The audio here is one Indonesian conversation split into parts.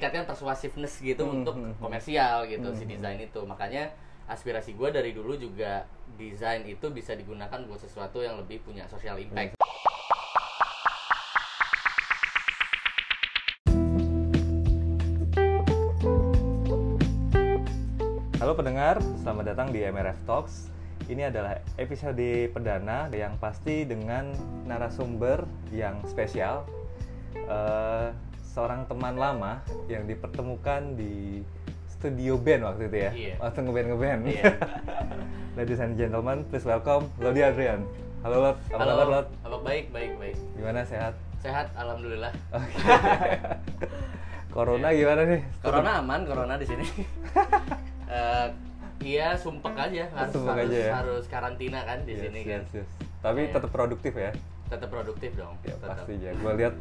meningkatkan persuasiveness gitu Hmm, untuk hmm, hmm. komersial gitu si Hmm, desain itu makanya aspirasi gue dari dulu juga desain itu bisa digunakan buat sesuatu yang lebih punya social impact Halo pendengar, selamat datang di MRF Talks. Ini adalah episode perdana yang pasti dengan narasumber yang spesial. Eh, seorang teman lama yang dipertemukan di studio band waktu itu ya. Iya. Waktu ngeband ngeband. Iya. Ladies and gentlemen, please welcome Lodi Adrian. Halo Lot, apa Halo, kabar Lot? apa baik baik baik Gimana sehat? sehat alhamdulillah Oke. Corona gimana nih? corona aman corona di sini Eh, iya sumpek aja harus Sumpek harus, aja ya? harus karantina kan di Yes, sini kan yes, yes. Tapi Iya. tetap produktif ya? tetap produktif dong Ya tetap. pasti ya. Gue lihat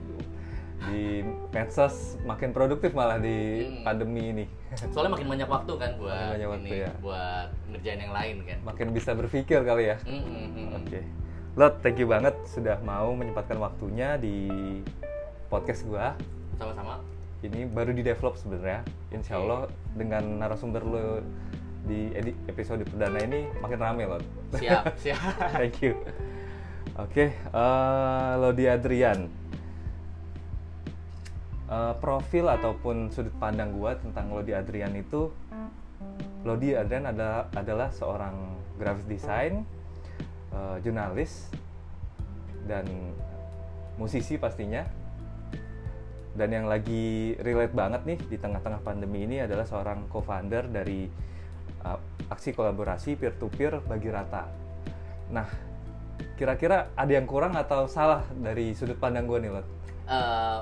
di medsos makin produktif malah di Hmm. pandemi ini. soalnya makin banyak waktu kan buat Makin banyak waktu, ini ya. buat ngerjain yang lain kan Makin bisa berpikir kali ya. Mm, mm, mm. Oke. Lot, thank you banget sudah mau menyempatkan waktunya di podcast gua. sama-sama Ini baru di develop sebenarnya. Insya Allah dengan narasumber lo di episode perdana ini makin rame Lot. siap siap Thank you. Oke, eh, Lodi Adrian. Eh, profil ataupun sudut pandang gua tentang Lodi Adrian itu, Lodi Adrian adalah adalah seorang graphic design, eh, jurnalis, dan musisi pastinya. Dan yang lagi relate banget nih di tengah-tengah pandemi ini adalah seorang co-founder dari uh, aksi kolaborasi peer-to-peer bagi rata. Nah, kira-kira ada yang kurang atau salah dari sudut pandang gue nih, Lot? Eh,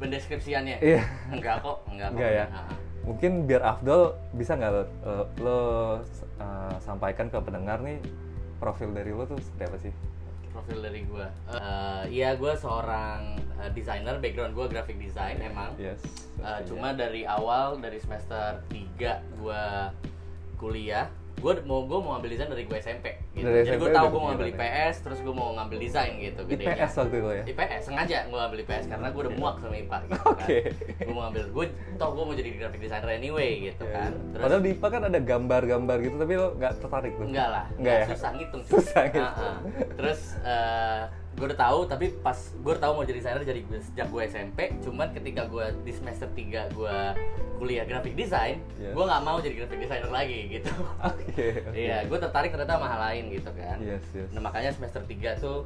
pendeskripsiannya Iya. enggak kok enggak kok Enggak ya? Ah, ah. Mungkin biar Afdol bisa nggak lo, eh, lo uh, sampaikan ke pendengar nih profil dari lo tuh seperti apa sih? profil dari gua Eh, iya gua seorang eh, desainer background gua graphic design emang Yes. Eh, pastinya. cuma dari awal dari semester 3 gua kuliah gua mau gua mau ngambil desain dari gua SMP gitu. Dari Jadi gua tahu gua mau ngambil IPS terus gua mau ngambil desain gitu gedenya. IPS waktu itu ya? IPS sengaja gua ngambil IPS karena gua udah muak sama IPA gitu Oke. kan. Gua mau ngambil gua tau gua mau jadi graphic designer anyway gitu Iya, kan. iya. Terus Padahal di IPA kan ada gambar-gambar gitu, tapi lo nggak tertarik tuh? Enggak lah, Enggak ya? susah ngitung. Susah gitu. Ah, ah. Terus gue udah tahu, tapi pas gue udah tahu mau jadi desainer jadi gue sejak gue SMP. Cuman ketika gue di semester 3 gue kuliah graphic design, Yes. gue nggak mau jadi graphic designer lagi gitu. Oke. oke. Iya, gue tertarik ternyata sama hal lain gitu kan. Yes, yes. Nah makanya semester 3 tuh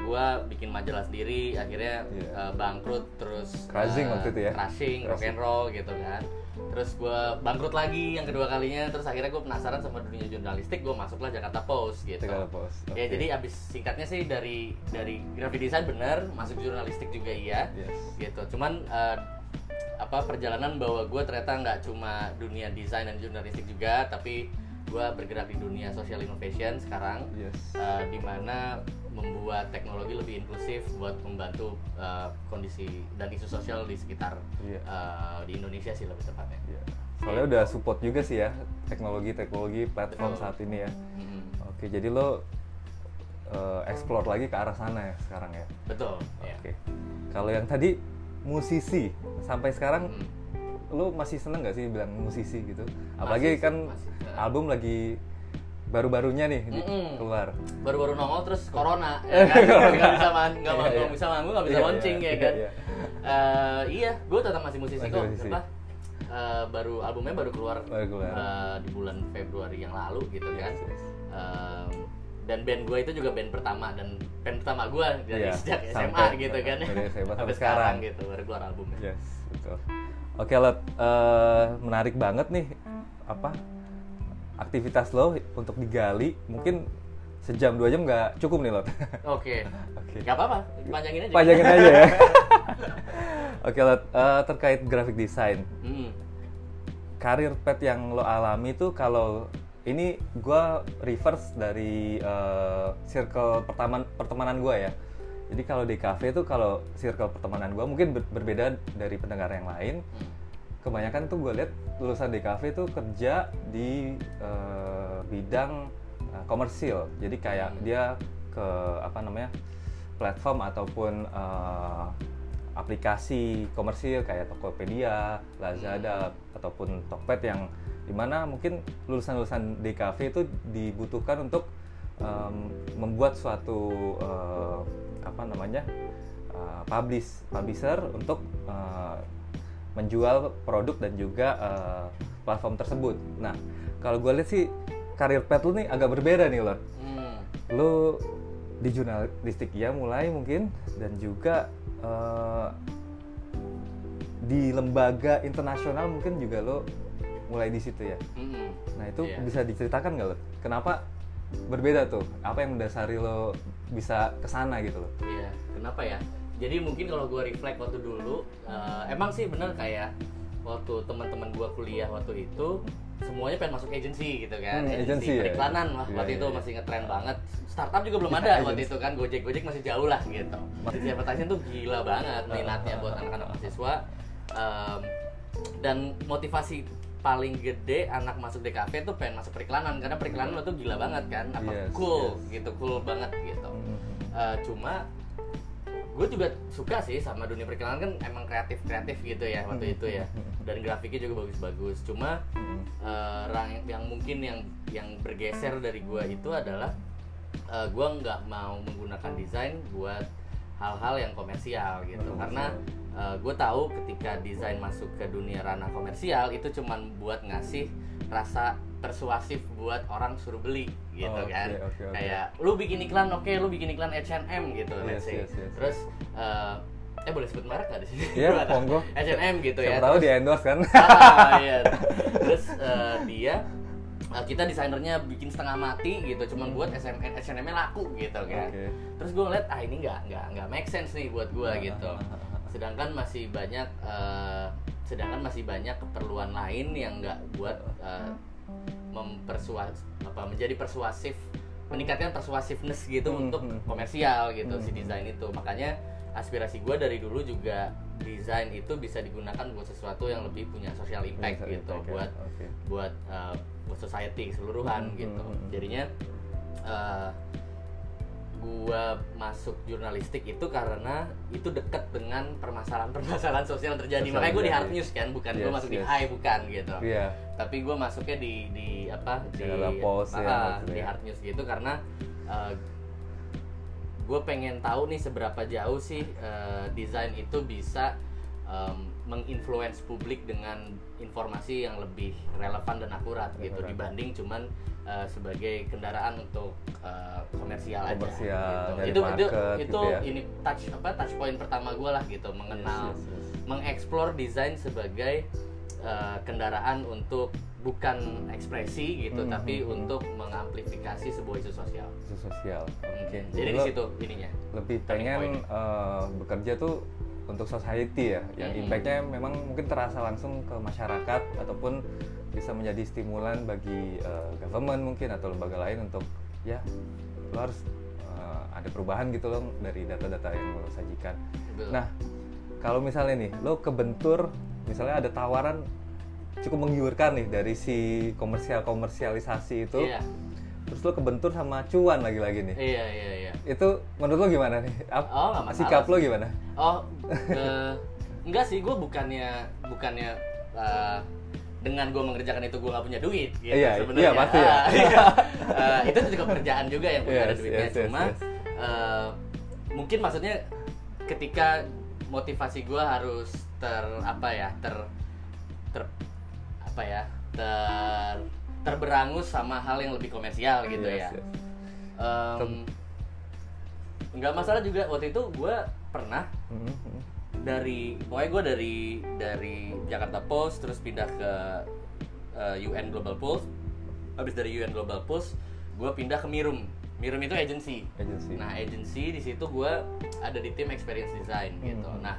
gue bikin majalah sendiri, akhirnya Iya. eh, bangkrut terus Crashing eh, waktu itu ya? crashing, rock and roll gitu kan. Terus gue bangkrut lagi yang kedua kalinya, terus akhirnya gue penasaran sama dunia jurnalistik, gue masuklah Jakarta Post gitu. Jakarta Post, Ya oke. jadi abis singkatnya sih dari dari graphic design bener, masuk jurnalistik juga iya, Yes. gitu. Cuman eh, apa perjalanan bahwa gue ternyata nggak cuma dunia desain dan jurnalistik juga, tapi gue bergerak di dunia social innovation sekarang Yes. uh, di mana membuat teknologi lebih inklusif buat membantu uh, kondisi dan isu sosial di sekitar Iya. uh, di Indonesia sih lebih tepatnya. Iya. Soalnya udah support juga sih ya teknologi-teknologi platform Betul. saat ini ya. Mm-mm. Oke, jadi lo uh, explore lagi ke arah sana ya sekarang ya. Betul. ya. Oke. Kalau yang tadi musisi sampai sekarang Mm. lo masih seneng gak sih bilang musisi gitu? Masih Apalagi sih, kan masih. album lagi baru-barunya nih di- Mm-mm. keluar. Baru-baru nongol terus corona, ya kan? nggak bisa man, nggak Iya, nggak iya. bisa manggung, nggak bisa Iya, launching iya, ya kan? iya. Uh, iya, gue tetap masih musisi Masih kok. musisi. Apa? Uh, baru albumnya baru keluar, Baru keluar. uh, di bulan Februari yang lalu gitu kan. Yes. Um, dan band gue itu juga band pertama dan band pertama gue dari Iya, sejak SMA sampai- gitu kan dari SMA sampai sekarang. gitu baru keluar albumnya Yes, betul. Oke, Lot. Eh, menarik banget nih apa aktivitas lo untuk digali. Mungkin sejam dua jam nggak cukup nih, Lot. oke Oke. nggak apa-apa panjangin aja Panjangin aja ya. Oke, Lot. Eh, terkait graphic design, Hmm. karir pet yang lo alami tuh kalau ini gua reverse dari eh, circle pertemanan pertemanan gua ya. Jadi kalau di cafe tuh kalau circle pertemanan gua mungkin ber- berbeda dari pendengar yang lain. Hmm. Kebanyakan tuh gue lihat lulusan DKV tuh kerja di eh, bidang eh, komersil jadi kayak Hmm. dia ke apa namanya platform ataupun eh, aplikasi komersil kayak Tokopedia, Lazada ataupun Tokped yang di mana mungkin lulusan-lulusan DKV itu dibutuhkan untuk em, membuat suatu eh, apa namanya eh, publish publisher untuk eh, menjual produk dan juga eh, platform tersebut. Nah, kalau gue lihat sih karir pet lu nih agak berbeda nih loh. Hmm. Lu di jurnalistik ya mulai mungkin dan juga eh, di lembaga internasional mungkin juga lo mulai di situ ya. Mm-mm. Nah itu Iya. bisa diceritakan nggak lo? Kenapa berbeda tuh? Apa yang mendasari lo bisa ke sana gitu loh? Iya, kenapa ya? Jadi mungkin kalau gue reflect waktu dulu, eh, emang sih bener kayak waktu teman-teman gue kuliah waktu itu semuanya pengen masuk agency gitu kan, Hmm, agency ya? periklanan lah Iya, waktu iya, itu iya. masih ngetren banget. Startup juga belum Iya, ada waktu itu kan, Gojek Gojek masih jauh lah gitu. Agency advertising tuh gila banget minatnya buat anak-anak mahasiswa. Em, dan motivasi paling gede anak masuk DKP tuh pengen masuk periklanan karena periklanan lo tuh gila banget kan, apa Yes, cool yes. gitu, cool banget gitu. Hmm. Eh, cuma gue juga suka sih sama dunia periklanan kan emang kreatif kreatif gitu ya waktu itu ya. Dan grafiknya juga bagus-bagus. Cuma Hmm. eh, rang- yang mungkin yang yang bergeser dari gue itu adalah eh, gue nggak mau menggunakan desain buat hal-hal yang komersial gitu. Karena gue tahu ketika desain masuk ke dunia ranah komersial itu cuman buat ngasih rasa persuasif buat orang suruh beli gitu Oh, oke, kan oke, oke. kayak lu bikin iklan oke lu bikin iklan H&M gitu let's Yes, say yes, yes. terus eh, eh boleh sebut merek nggak di sini Iya, monggo. H&M gitu ya Siapa tahu Terus- di endorse kan? ah, iya. terus eh, dia eh, kita desainernya bikin setengah mati gitu cuman buat SM, H&M laku gitu kan Oke. terus gue ngeliat ah ini nggak nggak nggak make sense nih buat gue Ah, gitu ah, ah, sedangkan masih banyak eh, sedangkan masih banyak keperluan lain yang nggak buat eh, mempersuas apa menjadi persuasif meningkatkan persuasiveness gitu Hmm, untuk hmm, hmm. komersial gitu si Hmm. desain itu makanya aspirasi gue dari dulu juga desain itu bisa digunakan buat sesuatu yang lebih punya social impact Social gitu impact ya, buat oke. buat uh, buat society keseluruhan Hmm, gitu hmm, hmm. jadinya uh, gua masuk jurnalistik itu karena itu dekat dengan permasalahan-permasalahan sosial yang terjadi Sosial makanya gue di hard news kan bukan gue Yes, masuk di yes. high bukan gitu Iya. tapi gue masuknya di di apa di post ya, ah, maksudnya. di hard news gitu karena gue pengen tahu nih seberapa jauh sih eh, desain itu bisa em, menginfluence publik dengan informasi yang lebih relevan dan akurat gitu Akurat. dibanding cuman eh, sebagai kendaraan untuk eh, komersial, Komersial, aja gitu. itu itu market itu gitu ya. ini touch apa touch point pertama gue lah gitu mengenal Yes, yes, yes. mengeksplor desain sebagai uh, kendaraan untuk bukan ekspresi gitu Hmm, tapi hmm, hmm. untuk mengamplifikasi sebuah isu sosial. Isu sosial. Oke. Hmm, Jadi di lo situ ininya. lebih pengen eh, bekerja tuh untuk society ya, yang impactnya memang mungkin terasa langsung ke masyarakat ataupun bisa menjadi stimulan bagi eh, government mungkin atau lembaga lain untuk ya lo harus eh, ada perubahan gitu loh dari data-data yang lo sajikan. Betul. Nah, kalau misalnya nih lo kebentur, misalnya ada tawaran cukup menggiurkan nih dari si komersial komersialisasi itu, Iya. Terus lo kebentur sama cuan lagi-lagi nih Iya iya iya. itu menurut lo gimana nih? Ap- Oh, nggak masalah sikap sih. lo gimana? Oh, eh, enggak sih, gue bukannya bukannya eh, dengan gue mengerjakan itu gue nggak punya duit gitu Iya, sebenarnya. iya, pasti ya. Ah, iya. Eh, itu juga pekerjaan juga yang punya ada Yes, duitnya yes, yes, cuma yes. eh, mungkin maksudnya ketika motivasi gue harus ter apa ya ter ter apa ya ter terberangus sama hal yang lebih komersial gitu Yes, ya. yes. Em, nggak masalah juga waktu itu gue pernah Mhm, mhm. dari pokoknya gue dari dari Jakarta Post terus pindah ke eh, UN Global Pulse habis dari UN Global Pulse gue pindah ke Mirum Mirum itu agency Agency. nah agency di situ gue ada di tim experience design gitu Hmm, nah.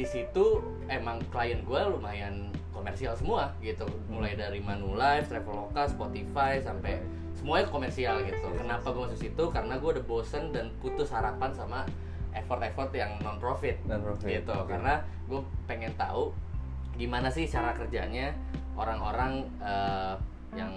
Di situ emang klien gue lumayan komersial semua gitu mulai Hmm. dari Manulife, Traveloka, Spotify sampai semuanya komersial gitu kenapa gue masuk situ karena gue udah bosen dan putus harapan sama effort-effort yang non profit Non-profit, gitu oke. karena gue pengen tahu gimana sih cara kerjanya orang-orang eh, yang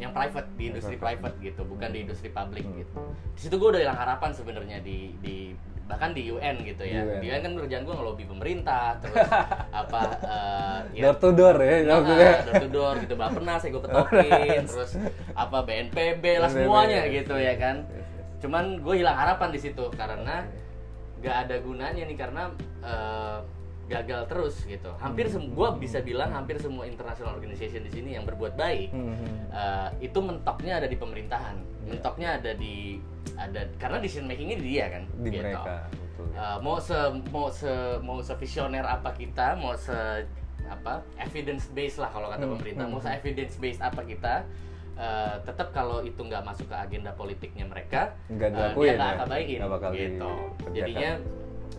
yang private di industri Private. gitu bukan di industri publik Hmm. gitu di situ gue udah hilang harapan sebenarnya di di bahkan di UN gitu ya. UN. di UN kan kerjaan gue ngelobi pemerintah terus apa eh, door to door ya Nah, door to door gitu Bapak pernah saya gue petokin terus apa BNPB lah BNPB, semuanya yes, gitu ya kan. Yes, yes. cuman gue hilang harapan di situ karena nggak ada gunanya nih karena eh, gagal terus gitu hampir Hmm. sem gue bisa bilang hampir semua international organization di sini yang berbuat baik Hmm, hmm. eh, itu mentoknya ada di pemerintahan mentoknya ada di ada karena decision makingnya di dia kan di gitu. mereka betul Uh, mau se mau se mau se visioner apa kita mau se apa evidence based lah kalau kata Hmm, pemerintah mau se evidence based apa kita uh, tetap kalau itu nggak masuk ke agenda politiknya mereka Nggak uh, dia nggak ya? akan baikin gitu jadinya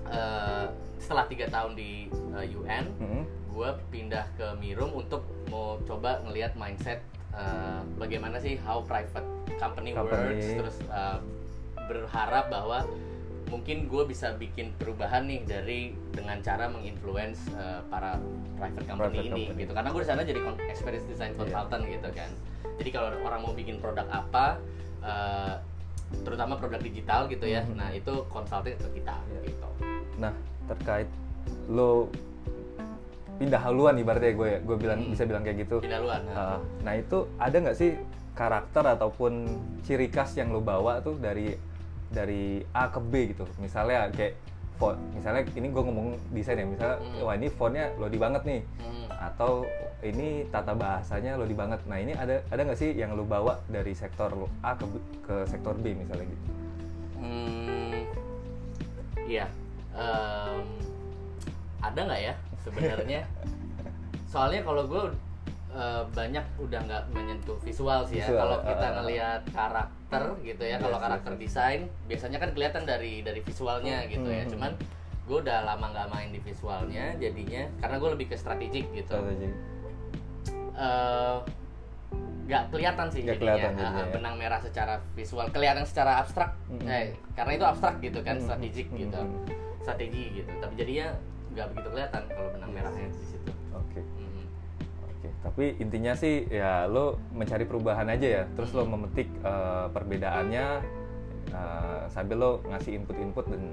uh, setelah tiga tahun di uh, UN Hmm. gue pindah ke Mirum untuk mau coba ngelihat mindset uh, bagaimana sih how private company, Company. works terus uh, berharap bahwa mungkin gue bisa bikin perubahan nih dari dengan cara menginfluence uh, para private company Private ini company. gitu karena gue di sana jadi experience design consultant gitu kan jadi kalau orang mau bikin produk apa uh, terutama produk digital gitu ya Mhm. nah itu consulting ke kita Iya. gitu Nah, terkait lo pindah haluan ibaratnya gue ya, gue bilang Hmm. bisa bilang kayak gitu. pindah nah. Uh, nah itu ada nggak sih karakter ataupun ciri khas yang lo bawa tuh dari dari A ke B gitu. Misalnya kayak font, misalnya ini gue ngomong desain ya, misalnya Hmm. wah ini fontnya lo di banget nih, Hmm. atau ini tata bahasanya lo di banget. Nah ini ada ada nggak sih yang lo bawa dari sektor lo A ke B- ke sektor B misalnya gitu? Hmm, iya. Em, ada nggak ya sebenarnya? Soalnya kalau gue eh, banyak udah nggak menyentuh visual sih ya. Kalau kita ah. ngelihat karakter gitu ya, kalau karakter yes, yes. desain biasanya kan kelihatan dari dari visualnya gitu ya. Hmm. Cuman gue udah lama nggak main di visualnya, jadinya karena gue lebih ke strategik gitu. Eh, nggak kelihatan sih Nggak jadinya, kelihatan ya. benang merah secara visual kelihatan secara abstrak Mm-mm. eh, karena itu abstrak gitu kan Mm-mm. strategik gitu Mm-mm. strategi gitu tapi jadinya nggak begitu kelihatan kalau benang merahnya di situ Oke. Mm. Oke, tapi intinya sih ya lo mencari perubahan aja ya, terus lo Hmm. memetik eh, perbedaannya eh, sambil lo ngasih input-input dan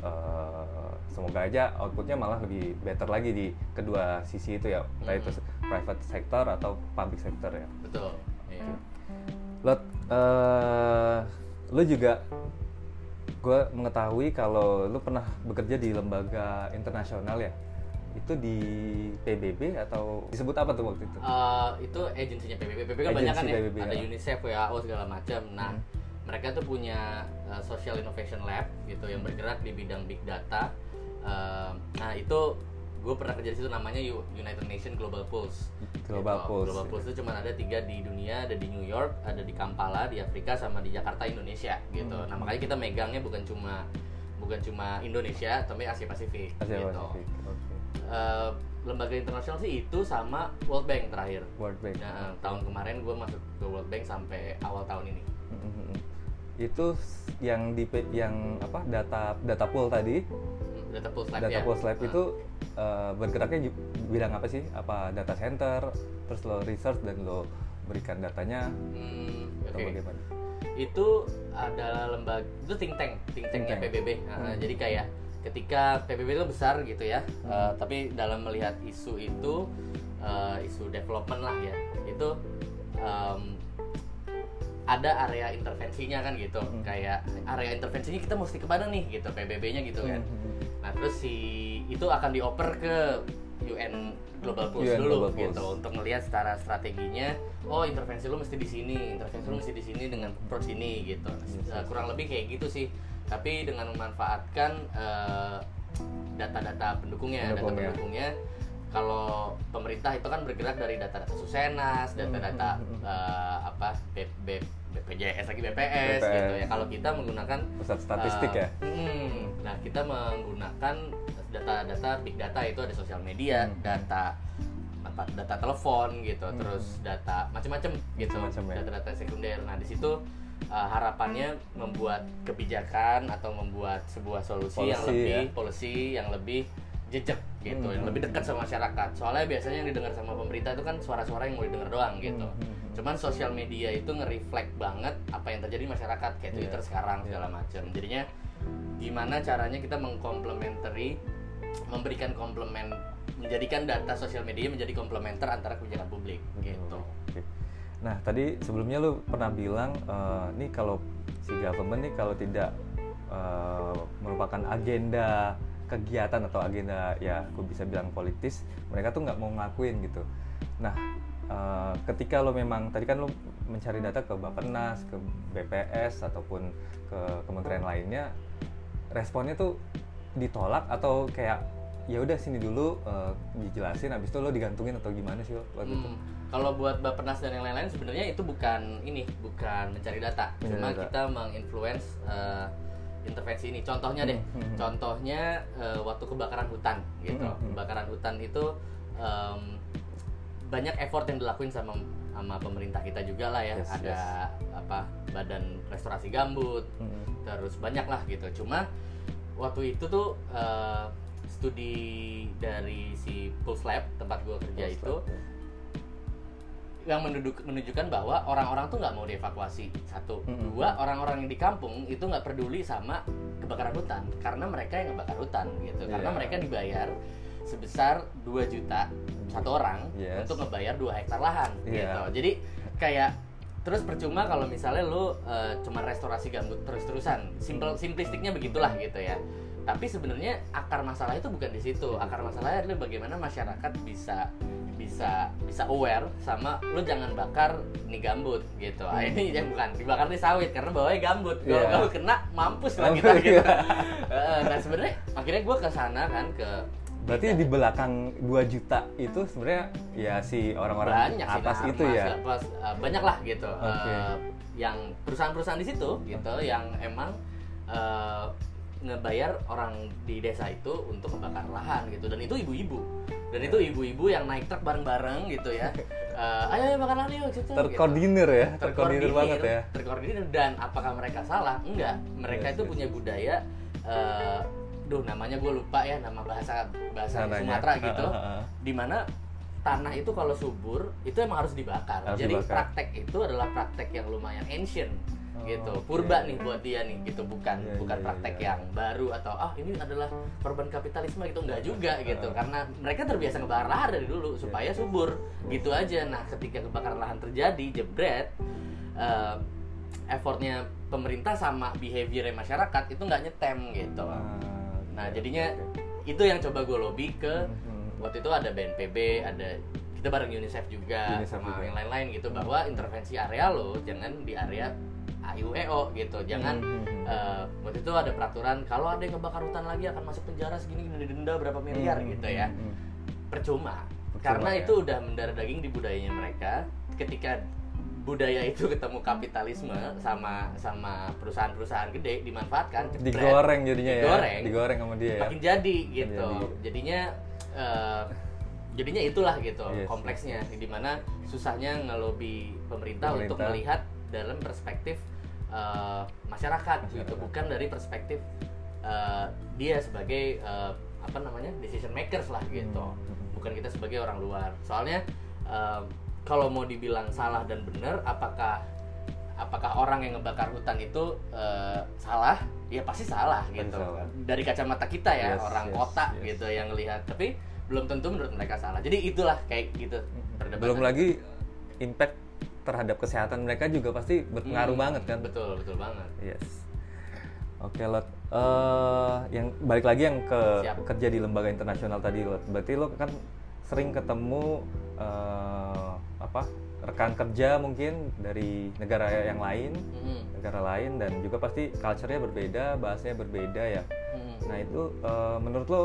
eh, semoga aja outputnya malah lebih better lagi di kedua sisi itu ya, entah itu Hmm. private sector atau public sector ya. betul iya. Lo eh, lo juga gue mengetahui kalau lo pernah bekerja di lembaga internasional ya, itu di PBB atau disebut apa tuh waktu itu? Eh, itu agensinya PBB PBB kan banyak kan ya PBB, ada ya. UNICEF WHO segala macam nah Hmm. mereka tuh punya uh, social innovation lab gitu yang bergerak di bidang big data Eh, nah itu gue pernah kerja di situ namanya United Nations Global Pulse Global Gitu. Pulse. Global Pulse itu cuma ada tiga di dunia ada di New York ada di Kampala di Afrika sama di Jakarta Indonesia gitu Hmm. nah makanya kita megangnya bukan cuma bukan cuma Indonesia tapi Asia Pasifik Asia gitu. Pasifik. Oke. Eh, lembaga internasional sih itu sama World Bank terakhir World Bank. Nah, tahun kemarin gue masuk ke World Bank sampai awal tahun ini. Mhm. Itu s- yang di yang apa data data pool tadi, Hmm, Data Pulse Lab data ya. pool lab Nah, itu eh, bergeraknya bidang apa sih? Apa data center, terus lo research dan lo berikan datanya hmm, atau oke. bagaimana? Itu adalah lembaga itu think tank, think tanknya Think tank. PBB. Nah, Hmm. Jadi kayak ketika PBB itu besar gitu ya, eh, tapi dalam melihat isu itu eh, isu development lah ya, itu em, ada area intervensinya kan gitu. Hmm. Kayak area intervensinya kita mesti ke mana nih gitu PBB-nya gitu kan. Mhm. Nah terus si itu akan dioper ke UN Global Pulse UN dulu Global Pulse. gitu untuk melihat secara strateginya. Oh intervensi lu mesti di sini, intervensi lu mesti di sini dengan approach ini gitu. Eh, kurang lebih kayak gitu sih. Tapi dengan memanfaatkan eh, data-data pendukungnya, data Pendukungnya. pendukungnya. Kalau pemerintah itu kan bergerak dari data-data Susenas, data-data Hmm, hmm. eh, apa B- B- BPJS lagi BPS, BPS. gitu ya. Kalau kita menggunakan Pusat statistik Uh, ya. hmm, kita menggunakan data-data big data itu ada sosial media, Hmm. data apa data telepon gitu, Hmm. terus data macam-macam gitu, ya. data-data sekunder. Nah di situ uh, harapannya membuat kebijakan atau membuat sebuah solusi yang Policy, lebih ya. polisi yang lebih jejak gitu, Hmm. yang lebih dekat sama masyarakat. Soalnya biasanya yang didengar sama pemerintah itu kan suara-suara yang mau didengar doang gitu. Hmm, hmm, hmm. Cuman sosial media itu nge-reflect banget apa yang terjadi di masyarakat kayak Iya. Twitter sekarang segala macam. Jadinya gimana caranya kita mengkomplementari memberikan komplement menjadikan data sosial media menjadi komplementer antara kebijakan publik gitu. Oke. Nah tadi sebelumnya lu pernah bilang eh, nih kalau si government nih kalau tidak eh, merupakan agenda kegiatan atau agenda ya aku bisa bilang politis mereka tuh nggak mau ngelakuin gitu. Nah eh, ketika lo memang tadi kan lo mencari data ke Bappenas, ke BPS ataupun ke kementerian lainnya responnya tuh ditolak atau kayak ya udah sini dulu eh, dijelasin habis itu lo digantungin atau gimana sih lo waktu itu? Hmm, Kalau buat Bappenas dan yang lain-lain sebenarnya itu bukan ini, bukan mencari data. Mencari Cuma data. kita menginfluence eh, intervensi ini. Contohnya deh, Hmm, hmm. contohnya eh, waktu kebakaran hutan gitu. Hmm, hmm. Kebakaran hutan itu em, banyak effort yang dilakuin sama sama pemerintah kita juga lah ya. Yes, Ada apa Badan Restorasi Gambut, Hmm. terus banyak lah gitu cuma waktu itu tuh eh, studi dari si Pulse Lab tempat gue kerja itu yang menuduk- menunjukkan bahwa orang-orang tuh nggak mau dievakuasi satu Mm-mm. dua orang-orang yang di kampung itu nggak peduli sama kebakaran hutan karena mereka yang ngebakar hutan gitu karena Iya. mereka dibayar sebesar 2 juta satu orang Yes. untuk ngebayar 2 hektar lahan Iya. gitu. Jadi kayak terus percuma kalau misalnya lu eh, cuma restorasi gambut terus-terusan. Simple simplistiknya begitulah gitu ya. Tapi sebenarnya akar masalah itu bukan di situ. Akar masalahnya adalah bagaimana masyarakat bisa bisa bisa aware sama lu jangan bakar nih gambut gitu. Ah, ini yang bukan dibakar nih sawit karena bawahnya gambut. Kalau kalau kena mampus lah kita Mampus, gitu. Iya. Eh, nah sebenarnya akhirnya gue ke sana kan ke Berarti di belakang 2 juta itu sebenarnya ya si orang-orang sih atas nah, itu ya. pas, uh, banyak lah gitu. Oke. Uh, yang perusahaan-perusahaan di situ gitu yang emang uh, ngebayar orang di desa itu untuk membakar lahan gitu. Dan itu ibu-ibu. Dan itu ibu-ibu yang naik truk bareng-bareng gitu ya. Uh, ayo ayo bakar lahan yuk gitu, Terkoordinir ya, gitu. terkoordinir banget ya. terkoordinir. Dan apakah mereka salah? Enggak. Yes, mereka itu yes. punya budaya uh, duh namanya gue lupa ya nama bahasa bahasa. Sumatera gitu di mana tanah itu kalau subur itu emang harus dibakar. Harus Jadi dibakar. praktek itu adalah praktek yang lumayan ancient Oh, gitu. Purba nih buat dia nih gitu bukan Iya, bukan iya, praktek iya. yang baru atau ah ini adalah korban kapitalisme gitu enggak juga gitu. Uh. Karena mereka terbiasa ngebakar lahan dari dulu supaya Iya. subur gitu aja. Nah, ketika kebakaran lahan terjadi jebret eh, effortnya pemerintah sama behavior masyarakat itu nggak nyetem gitu. Ah, Nah, oke, jadinya oke. itu yang coba gue lobby ke Mhm. waktu itu ada BNPB, ada kita bareng UNICEF juga UNICEF sama juga. yang lain-lain gitu bahwa intervensi area lo jangan di area AIUEO gitu, jangan Mhm. eh, waktu itu ada peraturan kalau ada yang ngebakar hutan lagi akan masuk penjara segini gini denda berapa miliar Mhm. gitu ya Mhm. percuma, Percuma, karena ya. itu udah mendarah daging di budayanya mereka ketika budaya itu ketemu kapitalisme sama sama perusahaan-perusahaan gede dimanfaatkan digoreng jadinya ya. Digoreng. Digoreng sama dia ya. makin jadi gitu jadi. jadinya eh, jadinya itulah gitu Yes, kompleksnya di mana susahnya ngelobi pemerintah, untuk Pemerintah. melihat dalam perspektif eh, masyarakat, gitu Masyarakat. bukan dari perspektif eh, dia sebagai eh, apa namanya decision makers lah gitu Hmm. bukan kita sebagai orang luar soalnya eh, kalau mau dibilang salah dan benar apakah apakah orang yang ngebakar hutan itu eh, salah ya pasti salah gitu salah. dari kacamata kita ya Yes, orang yes, kota yes. gitu yang lihat tapi belum tentu menurut mereka salah jadi itulah kayak gitu perdebatan. Belum lagi impact terhadap kesehatan mereka juga pasti berpengaruh Hmm, banget kan. betul betul banget Yes. Oke, Lot. Eh, yang balik lagi yang ke Siap. kerja di lembaga internasional tadi, Lot. Berarti lo kan sering ketemu eh, apa rekan kerja mungkin dari negara yang lain, Hmm, negara lain dan juga pasti culture-nya berbeda, bahasanya berbeda ya. hmm. Nah itu eh, menurut lo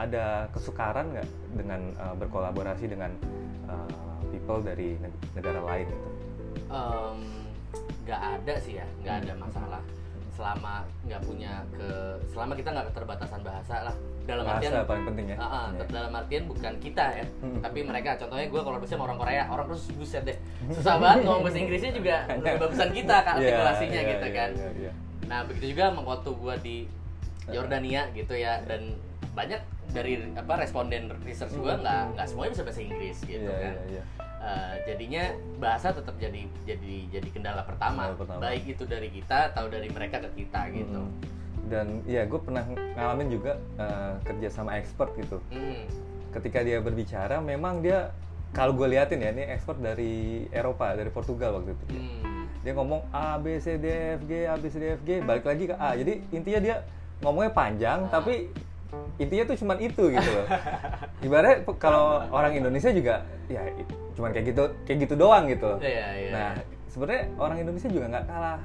ada kesukaran nggak dengan eh, berkolaborasi dengan eh, people dari neg- negara lain? Gitu? Nggak ada sih ya nggak ada masalah selama nggak punya ke selama kita nggak keterbatasan bahasa lah dalam Bahasa artian paling penting ya. Ah, ah, Iya. dalam artian bukan kita ya, Hmm. tapi mereka. Contohnya gue kalau bersama orang Korea, orang terus buset deh, susah banget ngomong bahasa Inggrisnya juga lebih bagusan kita kan Iya, artikulasinya iya, gitu iya, kan. iya, iya. Nah begitu juga waktu gue di Yordania gitu ya, dan banyak dari apa responden research gue nggak nggak semuanya bisa bahasa Inggris gitu Iya, kan. iya, iya. Eh, jadinya bahasa tetap jadi jadi jadi kendala pertama, Kendala pertama. baik itu dari kita atau dari mereka ke kita gitu. Hmm. dan ya gue pernah ngalamin juga eh, kerja sama expert gitu Hmm. ketika dia berbicara memang dia kalau gue liatin ya ini expert dari Eropa dari Portugal waktu itu Hmm. dia ngomong A B C D F G A B C D F G balik lagi ke A jadi intinya dia ngomongnya panjang Ah. tapi intinya tuh cuman itu gitu loh. Pe- kalau orang Indonesia juga ya cuman kayak gitu kayak gitu doang gitu loh. Iya, iya. nah sebenarnya orang Indonesia juga nggak kalah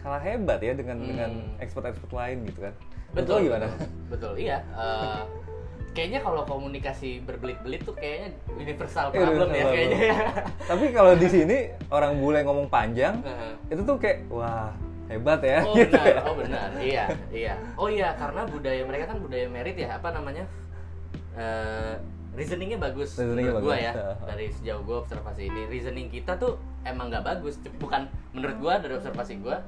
kalah hebat ya dengan Hmm. dengan expert-expert lain gitu kan. Betul gimana betul, betul. Iya Eh, kayaknya kalau komunikasi berbelit-belit tuh kayaknya universal Eh, problem ya universal kayaknya. tapi kalau di sini orang bule ngomong panjang itu tuh kayak wah hebat ya Oh gitu benar, ya. oh benar, iya, iya. Oh iya, karena budaya mereka kan budaya merit ya, apa namanya? Eh, reasoningnya bagus Reasoningnya menurut bagus, ya. Dari sejauh gua observasi ini, reasoning kita tuh emang nggak bagus. Bukan menurut gua dari observasi gua,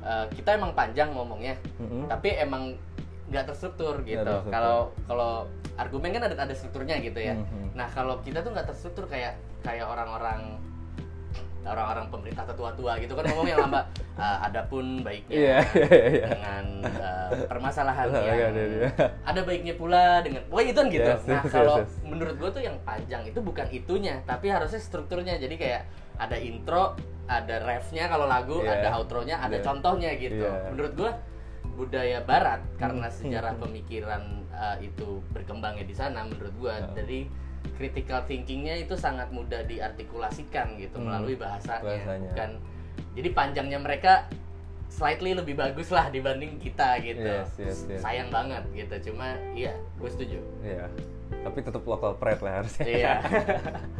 eh, kita emang panjang ngomongnya, Mm-mm. tapi emang nggak terstruktur gitu. Kalau kalau argumen kan ada ada strukturnya gitu ya. Mhm. Nah kalau kita tuh nggak terstruktur kayak kayak orang-orang orang-orang pemerintah tua-tua gitu kan ngomongnya lama "Ah, adapun baiknya Iya, iya, iya. dengan eh, permasalahan Iya, yang iya, iya. ada baiknya pula dengan wah itu kan gitu Yes, nah yes, kalau yes, yes. menurut gue tuh yang panjang itu bukan itunya tapi harusnya strukturnya jadi kayak ada intro ada refnya kalau lagu Iya. ada outronya ada Iya. contohnya gitu Iya. menurut gue budaya barat karena sejarah pemikiran uh, itu berkembangnya di sana menurut gua Ya. dari critical thinkingnya itu sangat mudah diartikulasikan gitu Hmm. melalui bahasanya, Bahasanya. bukan jadi panjangnya mereka slightly lebih bagus lah dibanding kita gitu Yes, yes, yes. sayang banget gitu cuma iya gue setuju Iya. Tapi tetap local pride lah harusnya. iya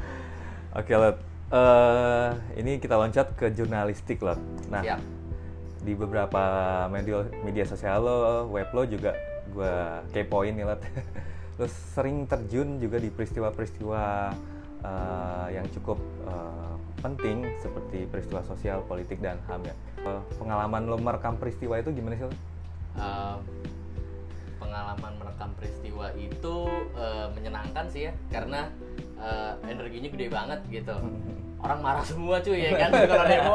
Oke, Lot. Eh, ini kita loncat ke jurnalistik, Lot. Nah, Siap. di beberapa media media sosial lo, web lo juga gua kepoin nih, Lot. Lo sering terjun juga di peristiwa-peristiwa eh, yang cukup eh, penting seperti peristiwa sosial, politik dan HAM ya. Eh, pengalaman lo merekam peristiwa itu gimana sih? Um, pengalaman merekam peristiwa itu uh, menyenangkan sih ya karena uh, energinya gede banget gitu orang marah semua cuy ya kan kalau demo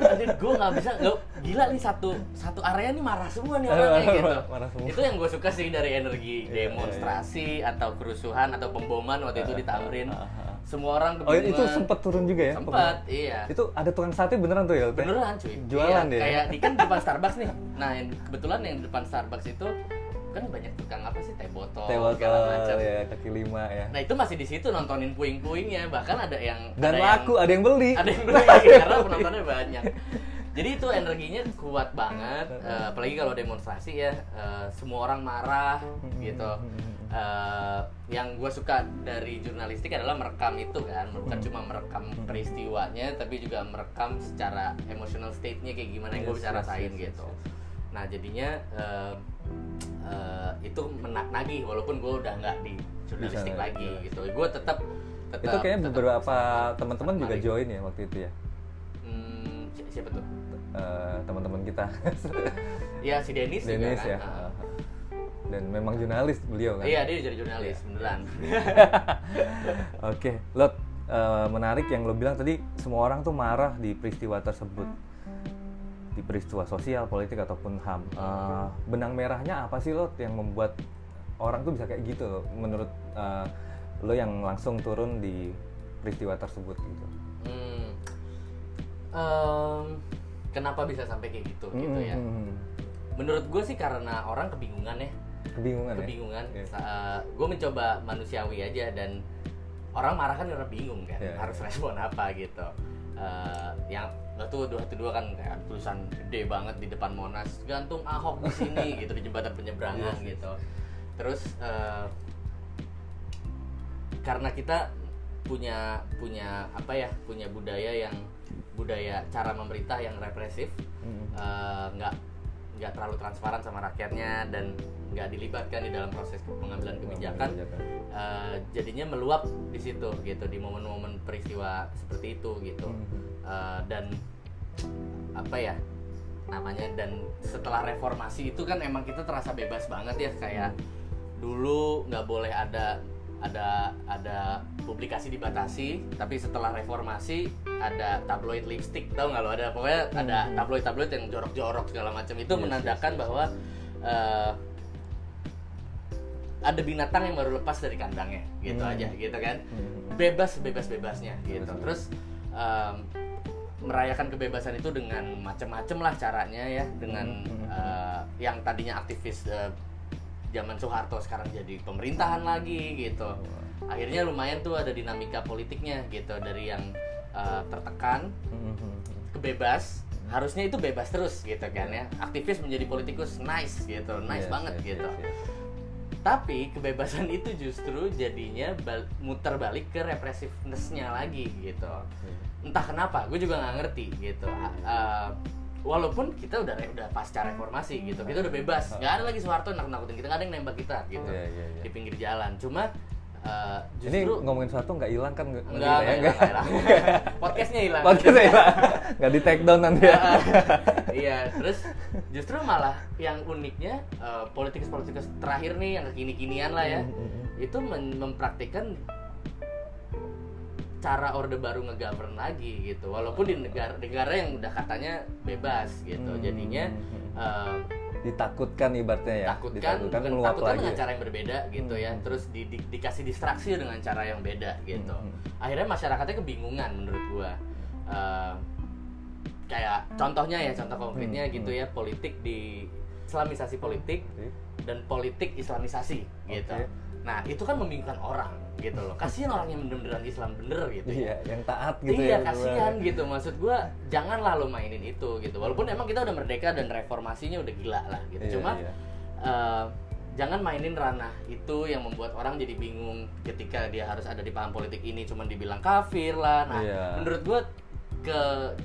Anjir gue nggak bisa nggak gila nih satu satu area nih marah semua nih orangnya gitu Marah semua. itu yang gue suka sih dari energi Iya, demonstrasi atau kerusuhan atau pemboman waktu itu di Tamrin semua orang Oh, itu kebingungan. sempat turun juga ya? sempat iya Itu ada tukang sate beneran tuh ya? Beneran cuy Jualan Iya, dia. kayak di kan depan Starbucks nih nah yang kebetulan yang depan Starbucks itu kan banyak tukang apa sih teh botol Teh segala botol macam. ya, kaki lima ya. nah itu masih di situ nontonin puing-puingnya. Bahkan ada yang Dan ada laku, yang, ada yang beli. ada yang beli karena penontonnya banyak. Jadi itu energinya kuat banget eh, apalagi kalau demonstrasi ya eh, semua orang marah gitu. Eh, yang gue suka dari jurnalistik adalah merekam itu kan. Bukan cuma merekam peristiwanya tapi juga merekam secara emotional state-nya kayak gimana yang gue Yes, bisa yes, rasain yes, yes, gitu nah jadinya eh, eh, itu menak nagih walaupun gue udah nggak di jurnalistik Bisa, lagi ya. gitu gue tetap tetap itu kayaknya tetap beberapa teman-teman juga join ya waktu itu ya. Hmm, si- siapa tuh Eh, teman-teman kita. ya si Dennis, juga Dennis kan? ya. Ah. Dan memang jurnalis beliau kan. iya dia jadi jurnalis beneran Oke, Lot eh, menarik yang lo bilang tadi semua orang tuh marah di peristiwa tersebut di peristiwa sosial, politik ataupun HAM. Eh, benang merahnya apa sih Lot yang membuat orang tuh bisa kayak gitu menurut eh, lo yang langsung turun di peristiwa tersebut gitu. Hmm. Em, kenapa bisa sampai kayak gitu gitu ya Hmm, menurut gue sih karena orang kebingungan ya Kebingungan, kebingungan ya. gue mencoba manusiawi aja dan orang marah kan karena bingung kan Iya, harus iya. respon apa gitu Eh, yang nggak tuh dua dua kan kayak tulisan gede banget di depan monas gantung ahok di sini gitu di jembatan penyeberangan Yes, yes. gitu terus eh, karena kita punya punya apa ya punya budaya yang budaya cara memerintah yang represif Hmm. eh, nggak nggak terlalu transparan sama rakyatnya dan nggak dilibatkan di dalam proses pengambilan kebijakan Kebijakan. eh, jadinya meluap di situ gitu di momen-momen peristiwa seperti itu gitu Hmm. Eh, dan apa ya namanya dan setelah reformasi itu kan emang kita terasa bebas banget ya kayak dulu nggak boleh ada ada ada publikasi dibatasi tapi setelah reformasi ada tabloid lipstick tau nggak lo ada pokoknya ada Hmm. tabloid tabloid yang jorok-jorok segala macam itu Yes, menandakan yes, yes. bahwa eh, ada binatang yang baru lepas dari kandangnya gitu Hmm. aja gitu kan Hmm. bebas bebas bebasnya gitu terus em, merayakan kebebasan itu dengan macam-macam lah caranya ya dengan Hmm. eh, yang tadinya aktivis eh, zaman Soeharto sekarang jadi pemerintahan lagi gitu. Akhirnya lumayan tuh ada dinamika politiknya gitu dari yang eh, tertekan Hmm, hmm, ke bebas harusnya itu bebas terus gitu kan ya. Aktivis menjadi politikus nice gitu nice Yes, banget yes, gitu. yes, yes. tapi kebebasan itu justru jadinya bal- muter balik ke repressiveness-nya lagi gitu entah kenapa gue juga nggak ngerti gitu Uh, walaupun kita udah udah pasca reformasi gitu kita udah bebas nggak ada lagi Soeharto nakut nakutin kita nggak ada yang nembak kita gitu Iya, iya, iya. di pinggir jalan cuma uh, Ini justru ngomongin sesuatu nggak hilang kan? nggak- nggak ya? hilang, podcastnya hilang Podcastnya hilang. Nggak di take down nanti ya. iya terus justru malah yang uniknya uh, politikus-politikus terakhir nih yang kekini-kinian lah ya Hmm, hmm, hmm. itu mempraktikkan cara orde baru ngegovern lagi gitu walaupun di negara negara yang udah katanya bebas gitu Hmm, jadinya uh, Ditakutkan ibaratnya ya. takutkan Ditakutkan bukan meluap takutkan lagi. dengan ya? cara yang berbeda gitu ya Hmm. terus di, di- dikasih distraksi dengan cara yang beda gitu Hmm, akhirnya masyarakatnya kebingungan menurut gua Uh, kayak contohnya ya contoh konkretnya Hmm, gitu ya politik di islamisasi politik Oke. dan politik islamisasi gitu Oke. Nah itu kan membingungkan orang gitu loh kasihan orang yang bener-beneran Islam bener gitu Iya, yang taat gitu iya ya. kasihan gitu maksud gua janganlah lo mainin itu gitu walaupun emang kita udah merdeka dan reformasinya udah gila lah gitu Iya, cuma iya. eh, jangan mainin ranah itu yang membuat orang jadi bingung ketika dia harus ada di paham politik ini cuman dibilang kafir lah nah Iya. menurut gua ke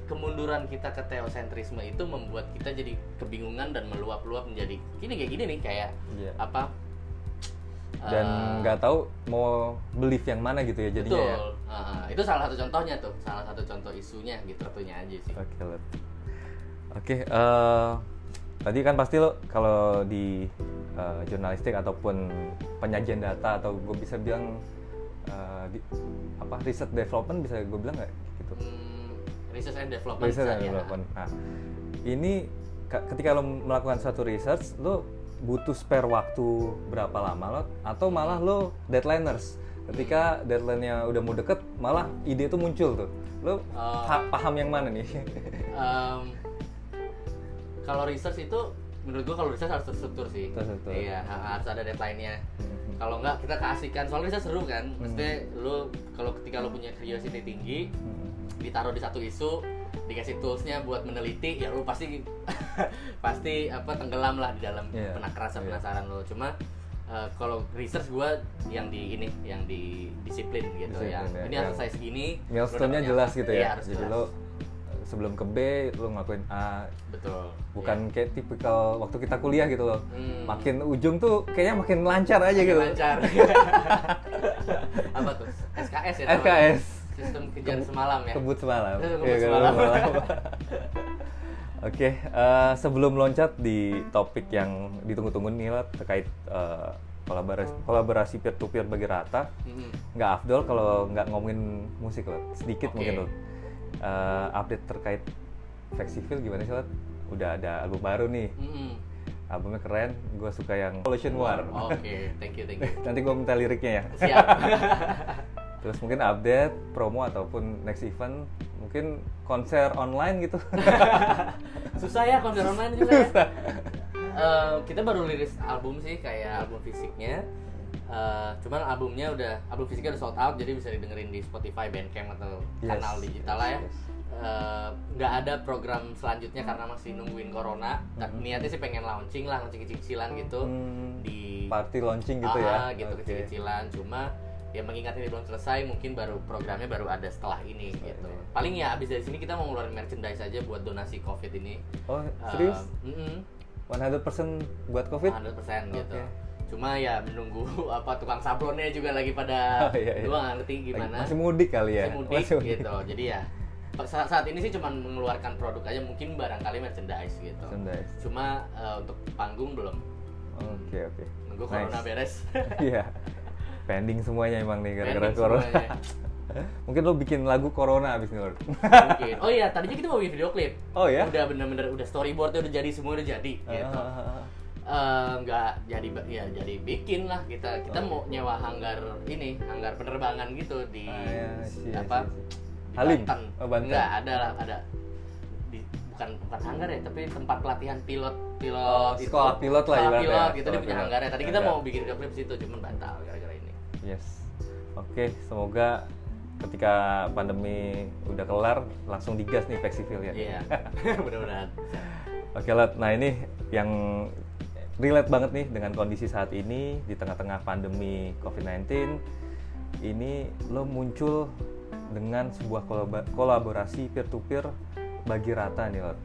kemunduran kita ke teosentrisme itu membuat kita jadi kebingungan dan meluap-luap menjadi gini kayak gini nih kayak Iya. apa Dan eh, nggak tahu mau belief yang mana gitu ya jadinya ya. betul Ah, itu salah satu contohnya tuh salah satu contoh isunya gitu satunya aja sih Oke, Lut. Oke, eh, tadi kan pasti lo kalau di eh, jurnalistik ataupun penyajian data atau gue bisa bilang eh, di, apa riset development bisa gue bilang nggak gitu? Hmm, research and development Research and ya. development. Nah, ini ka- ketika lo melakukan suatu research, lo butuh spare waktu berapa lama lo? Atau malah lo deadlineers? Ketika deadline-nya udah mau deket, malah ide itu muncul tuh. Lo pa- paham yang mana nih? Em, kalau research itu menurut gua kalau research harus terstruktur sih Terstruktur. iya ha- harus ada deadline-nya kalau enggak kita keasikan soalnya research seru kan maksudnya lu kalau ketika lu punya curiosity tinggi Hmm. ditaruh di satu isu dikasih toolsnya buat meneliti ya lu pasti pasti apa tenggelam lah di dalam Iya, penak rasa iya. penasaran lu cuma eh, kalau research gua yang di ini yang di disiplin gitu Disiplin, yang ya, ini yang harus saya segini milestone-nya jelas gitu Iya, ya. harus Jadi jelas. lo eh, sebelum ke B lo ngelakuin A, betul bukan Iya. kayak tipikal waktu kita kuliah gitu loh. Hmm. Makin ujung tuh kayaknya makin lancar aja Makin gitu. lancar apa tuh SKS ya? SKS. Sistem kejar Kebu- semalam ya Kebut semalam. Kebut Iya, kebut semalam. Oke, eh, sebelum loncat di topik yang ditunggu-tunggu nih lah terkait eh, kolaborasi kolaborasi peer to peer bagi rata, Mm-mm. nggak afdol kalau nggak ngomongin musik loh. Sedikit Oke. mungkin loh. Eh, update terkait Festival gimana sih Lot? Udah ada album baru nih. Mm-mm. Albumnya keren, gue suka yang Pollution War. oke thank you thank you Nanti gue minta liriknya ya. siap Terus mungkin update, promo ataupun next event, mungkin konser online gitu. susah ya konser online juga ya Eh, kita baru rilis album sih kayak album fisiknya Eh, cuman albumnya udah album fisiknya udah sold out jadi bisa didengerin di Spotify, Bandcamp atau Yes. kanal digital lah ya Yes. Eh, nggak ada program selanjutnya karena masih nungguin corona Dan niatnya sih pengen launching lah launching kecil-kecilan gitu Hmm, di party launching gitu ya. Ah, gitu Oke. kecil-kecilan cuma ya mengingat ini belum selesai mungkin baru programnya baru ada setelah ini Setelah gitu ini. paling ya abis dari sini kita mau ngeluarin merchandise aja buat donasi covid ini Oh, serius? mm-mm, 100% buat Covid? 100% gitu Oke. cuma ya menunggu apa tukang sablonnya juga lagi pada Oh, iya, iya. gua nggak ngerti gimana Masih mudik kali ya? Masih mudik Masih gitu jadi ya saat, saat ini sih cuma mengeluarkan produk aja mungkin barangkali merchandise gitu Merchandise. cuma eh, untuk panggung belum Oke, oke. nunggu Nice. corona beres Iya. pending semuanya emang nih gara-gara corona mungkin lo bikin lagu corona abis nih Lord Mungkin. Oh iya, tadinya kita mau bikin video klip. Oh ya? Udah bener-bener udah storyboardnya udah jadi semua udah jadi gitu. Ah, Eh, nggak jadi ya jadi bikin lah kita kita mau nyewa hanggar ini hanggar penerbangan gitu di Ah, iya, iya, apa iya, iya. di Halim? Banten. Oh, Banten. Nggak, ada lah ada di, bukan bukan hanggar ya tapi tempat pelatihan pilot pilot Oh, itu. sekolah pilot lah Sekolah ibaratnya pilot ya, gitu dia sekolah punya pilot. hanggarnya tadi kita mau bikin video klip di situ cuman batal gara-gara yes. Oke semoga ketika pandemi udah kelar langsung digas nih festival ya. Iya. Mudah-mudahan Oke Lot, nah ini yang relate banget nih dengan kondisi saat ini di tengah-tengah pandemi COVID-19 ini lo muncul dengan sebuah kolaborasi peer-to-peer bagi rata nih Lot.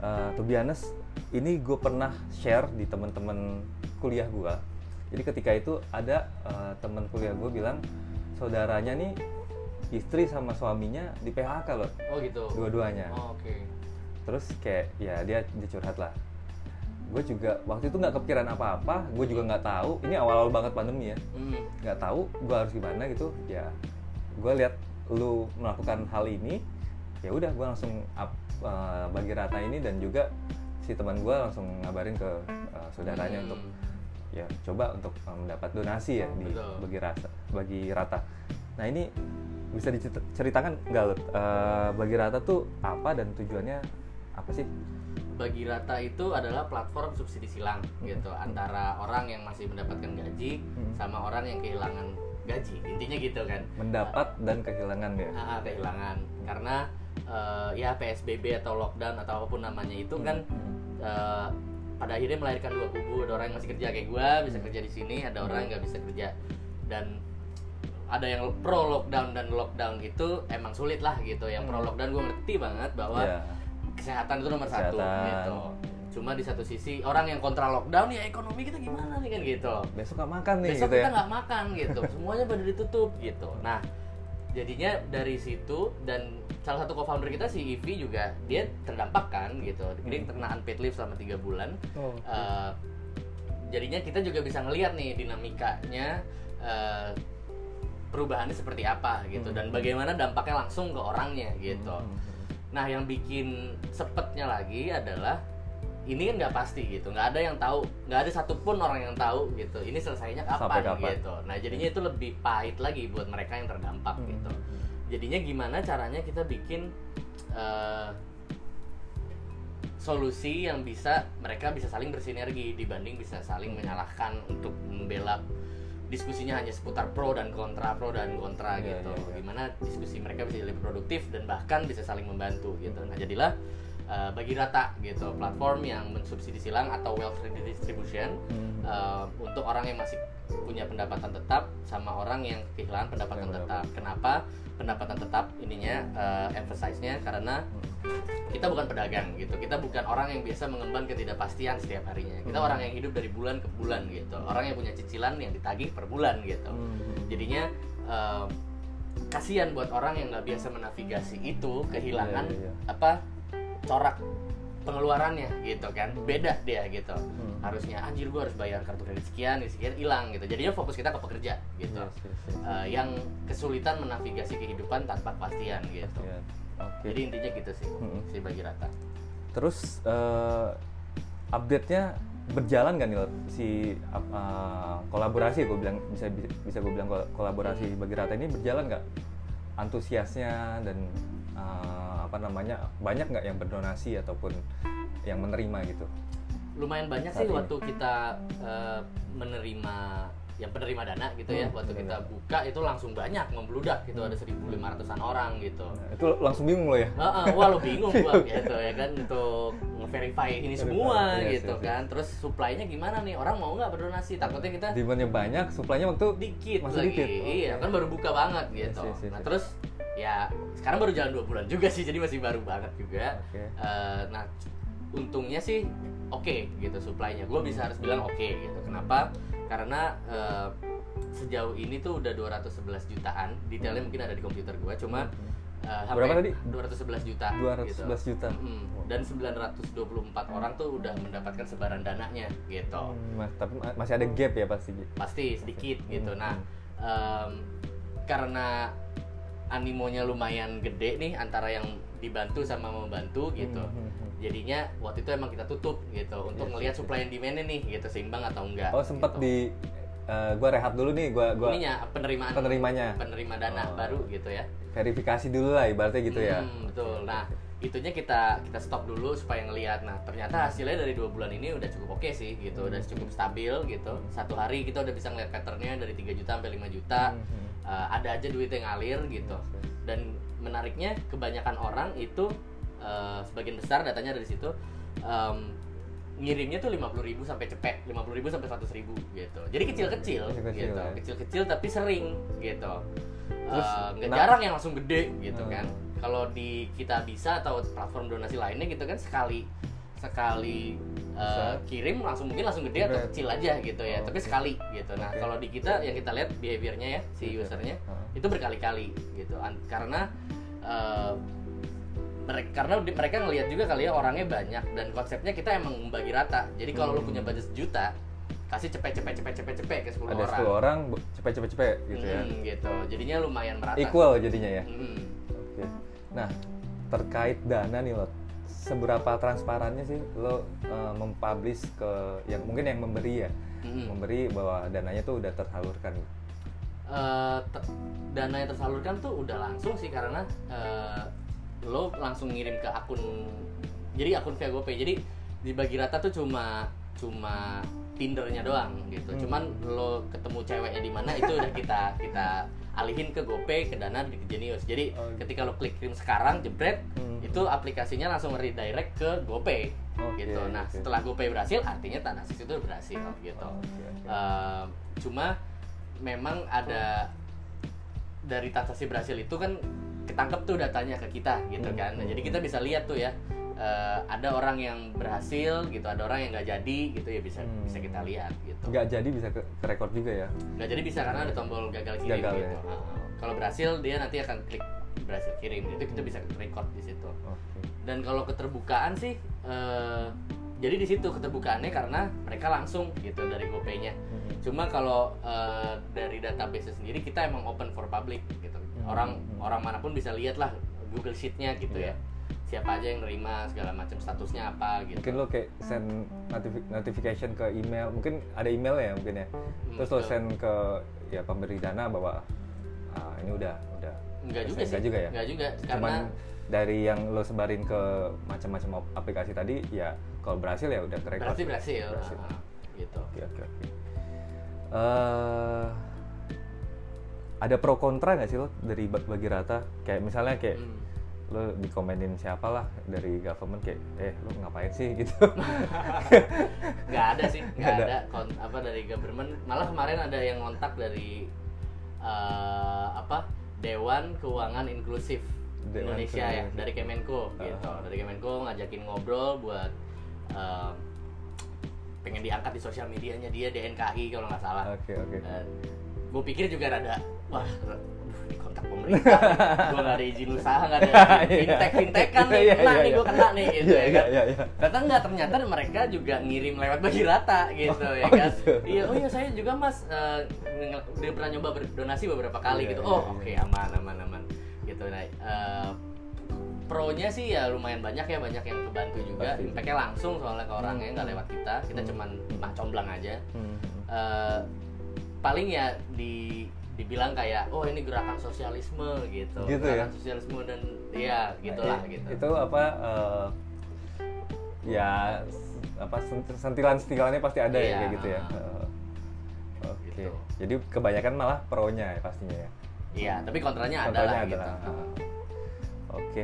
Eh, to be honest, ini gue pernah share di teman-teman kuliah gue. Jadi ketika itu ada eh, teman kuliah gue bilang saudaranya nih istri sama suaminya di PHK Lot, oh gitu. Dua-duanya. Oh, oke. Terus kayak ya dia dia curhat lah. Gue juga waktu itu nggak kepikiran apa-apa gue juga nggak tahu. Ini awal-awal banget pandemi ya. Hmm. nggak tahu gue harus gimana gitu. Ya gue lihat lu melakukan hal ini ya udah gue langsung up, eh, bagi rata ini dan juga si teman gue langsung ngabarin ke eh, saudaranya Hmm. untuk ya coba untuk eh, mendapat donasi ya di Betul. bagi rata bagi rata. Nah ini bisa diceritakan nggak? Eh, bagi rata tuh apa dan tujuannya apa sih? Bagi rata itu adalah platform subsidi silang gitu. Antara orang yang masih mendapatkan gaji Hmm. sama orang yang kehilangan gaji. Intinya gitu kan. Mendapat dan kehilangan ya? Ah, kehilangan. Karena eh, ya PSBB atau lockdown atau apa pun namanya itu kan eh, pada akhirnya melahirkan dua kubu. Ada orang yang masih kerja kayak gua bisa kerja di sini ada orang yang nggak bisa kerja. Dan ada yang pro lockdown dan lockdown itu emang sulit lah gitu. Yang pro Hmm. lockdown gue ngerti banget bahwa ya kesehatan itu nomor satu Kesehatan. gitu. Cuma di satu sisi orang yang kontra lockdown ya ekonomi kita gimana nih kan gitu. Besok gak makan nih besok gitu kita ya. nggak makan gitu. Semuanya pada ditutup gitu. Nah jadinya dari situ dan salah satu co-founder kita si Ivi juga dia terdampak kan gitu dia kena unpaid leave selama tiga bulan Oh, Eh, jadinya kita juga bisa ngelihat nih dinamikanya eh, perubahannya seperti apa gitu dan bagaimana dampaknya langsung ke orangnya gitu Hmm. Nah, yang bikin sepetnya lagi adalah ini kan nggak pasti gitu, nggak ada yang tahu, nggak ada satupun orang yang tahu gitu. Ini selesainya Sampai kapan, kapan. gitu. Nah, jadinya itu lebih pahit lagi buat mereka yang terdampak Hmm. gitu. Jadinya gimana caranya kita bikin eh, solusi yang bisa mereka bisa saling bersinergi dibanding bisa saling menyalahkan untuk membela diskusinya hanya seputar pro dan kontra pro dan kontra Iya, gitu iya, iya. gimana diskusi mereka bisa lebih produktif dan bahkan bisa saling membantu gitu nah jadilah uh, bagi rata gitu platform yang mensubsidi silang atau wealth redistribution Hmm. uh, untuk orang yang masih punya pendapatan tetap sama orang yang kehilangan pendapatan Yang tetap kenapa pendapatan tetap ininya uh, emphasize-nya karena kita bukan pedagang gitu kita bukan orang yang biasa mengemban ketidakpastian setiap harinya kita Hmm. orang yang hidup dari bulan ke bulan gitu orang yang punya cicilan yang ditagih per bulan gitu Hmm. jadinya eh, kasihan buat orang yang nggak biasa menavigasi itu kehilangan Iya, iya, iya. apa corak pengeluarannya gitu kan beda dia gitu Hmm. harusnya anjir gua harus bayar kartu kredit sekian sekian hilang gitu jadinya fokus kita ke pekerja gitu Yes, yes, yes. Eh, yang kesulitan menavigasi kehidupan tanpa kepastian gitu Iya. Oke. jadi intinya gitu sih Mm-mm. si bagi rata Terus eh, update-nya berjalan kan nih si eh, kolaborasi gue bilang bisa bisa, gue bilang kol- kolaborasi bagi rata ini berjalan nggak antusiasnya dan eh, apa namanya banyak nggak yang berdonasi ataupun yang menerima gitu? Lumayan banyak Saat sih ini. waktu kita eh, menerima yang penerima dana gitu ya. Hmm, waktu kita penerima. buka itu langsung banyak membludak gitu ada 1.500an orang gitu. Nah, itu langsung bingung lo ya? Heeh, wah lo bingung gua gitu ya kan untuk nge-verify ini semua Yes, gitu yes, yes. kan. Terus supply-nya gimana nih? Orang mau nggak berdonasi? Takutnya kita demandnya banyak supply-nya waktu dikit masih lagi. dikit. iya kan baru buka banget gitu. Yes, yes, yes, nah terus ya sekarang baru jalan dua bulan juga sih jadi masih baru banget juga Oke. Eh, nah untungnya sih oke gitu supply-nya gue bisa harus bilang oke gitu kenapa karena eh, sejauh ini tuh udah 211 jutaan detailnya mungkin ada di komputer gue cuma Hmm. Berapa tadi? 211 juta 211 gitu. juta. Mm-mm. dan 924 orang tuh udah mendapatkan sebaran dananya gitu Hmm, mas- tapi ma- masih ada gap ya pasti pasti sedikit gitu Hmm. nah em, karena animonya lumayan gede nih antara yang dibantu sama membantu gitu Hmm, hmm, hmm. jadinya waktu itu emang kita tutup gitu untuk Yes, ngelihat yes, supply and demand nih gitu seimbang atau enggak Oh sempat gitu. di eh, gua rehat dulu nih, gua gua ininya penerimaan penerimanya. penerima dana Oh. baru gitu ya verifikasi dulu lah ibaratnya gitu ya. Hmm, betul nah itunya kita kita stop dulu supaya ngelihat nah ternyata hasilnya dari dua bulan ini udah cukup oke sih gitu udah cukup stabil gitu satu hari kita udah bisa ngeliat patternnya dari 3 juta sampai 5 juta hmm. Uh, ada aja duit yang ngalir gitu. Dan menariknya kebanyakan orang itu uh, sebagian besar datanya dari situ um, ngirimnya tuh 50.000 ribu sampai cepet 50.000 ribu sampai 100.000 ribu gitu. Jadi kecil-kecil Kecil-kecil gitu. ya. kecil-kecil tapi sering gitu. Uh, nggak nah- jarang yang langsung gede gitu Hmm. kan. Kalau di kita bisa atau platform donasi lainnya gitu kan sekali sekali uh, kirim langsung mungkin langsung gede atau kecil aja gitu ya Oh, tapi oke. sekali gitu nah Oke. kalau di kita yang kita lihat behaviornya ya si usernya Ah. itu berkali-kali gitu karena mereka karena mereka ngelihat juga kali ya orangnya banyak dan konsepnya kita emang membagi rata jadi kalau lu Hmm. punya budget sejuta kasih cepet cepet cepet cepet cepet ke 10 Ada orang 10 orang bu- cepet cepet cepet gitu ya. Hmm, gitu jadinya lumayan merata Equal jadinya ya. Hmm. Oke. Nah, terkait dana nih lo, seberapa transparannya sih lo eh, mempublish ke yang mungkin yang memberi ya, Hmm. memberi bahwa dananya tuh udah tersalurkan. Eh, te- dana yang tersalurkan tuh udah langsung sih karena eh, lo langsung ngirim ke akun jadi akun via GoPay jadi dibagi rata tuh cuma cuma tindernya doang gitu Hmm. cuman lo ketemu ceweknya di mana itu udah kita kita alihin ke GoPay ke dana di Genius jadi Oh. ketika lo klik kirim sekarang jebret Hmm. itu aplikasinya langsung redirect ke GoPay Oke, gitu nah oke. setelah GoPay berhasil artinya Tanasis itu berhasil gitu Oh, oke, oke. Eh, cuma memang ada dari transaksi berhasil itu kan ketangkep tuh datanya ke kita gitu Hmm, kan Nah, hmm, jadi kita bisa lihat tuh ya eh, ada orang yang berhasil gitu ada orang yang nggak jadi gitu ya bisa Hmm. bisa kita lihat gitu Nggak jadi bisa ke, ke record juga ya. nggak jadi bisa karena ada tombol gagal kirim Gagal, gitu ya. Ah, kalau berhasil dia nanti akan klik berhasil kirim itu kita bisa record di situ Oke. dan kalau keterbukaan sih eh, jadi di situ keterbukaannya karena mereka langsung gitu dari GoPay-nya Hmm. cuma kalau eh, dari database sendiri kita emang open for public gitu Hmm. orang Hmm. orang mana pun bisa lihat lah Google Sheet-nya gitu Iya. ya siapa aja yang nerima segala macam statusnya apa gitu Mungkin lo kayak send notifi- notification ke email, mungkin ada email ya mungkin ya. Terus lo send ke ya pemberi dana bahwa ah, ini udah udah Enggak juga Enggak sih juga ya? Enggak juga cuman karena dari yang lo sebarin ke macam-macam ap- aplikasi tadi ya kalau berhasil ya udah record. berarti berhasil, Berhasil. Ah, gitu Oke oke oke. Eh, ada pro kontra nggak sih lo dari ba- bagi rata? Kayak misalnya kayak Hmm. Lo dikomenin siapa lah dari government kayak eh lo ngapain sih gitu. nggak ada sih Nggak ada. ada kon- apa dari government malah kemarin ada yang ngontak dari eh, apa Dewan Keuangan Inklusif Dewan Indonesia Keuangan ya dari Kemenko gitu Ah. dari Kemenko ngajakin ngobrol buat eh, pengen diangkat di sosial medianya dia DNKI kalau nggak salah Oke oke. gue pikir juga rada wah kontak pemerintah gue nggak ada izin usaha nggak ada fintech fintech kan nih Iya, kena iya, nih iya. gue kena nih gitu Iya ya iya kan iya. iya. Ternyata enggak, ternyata mereka juga ngirim lewat bagi rata gitu ya oh kan. gitu. Iya, oh iya saya juga Mas eh, nge- dia pernah nyoba berdonasi beberapa kali Iya, gitu. iya, Oh, iya. oke aman aman aman. Gitu nah. eh, Pro-nya sih ya lumayan banyak ya, banyak yang kebantu juga. Impact-nya langsung soalnya ke orangnya nggak Hmm. lewat kita. Kita Hmm. cuman mah comblang aja. Hmm. Eh, paling ya di dibilang kayak oh ini gerakan sosialisme gitu. Gitu gerakan ya? sosialisme dan ya gitulah Eh, gitu. Itu apa eh, ya apa sent- sentilan-sentilannya pasti ada ya Iya. kayak gitu ya. Eh, Oke. Gitu. Jadi kebanyakan malah pro-nya ya pastinya ya. Iya, tapi kontranya ada Kontranya lah ada gitu. lah. Ah. Oke.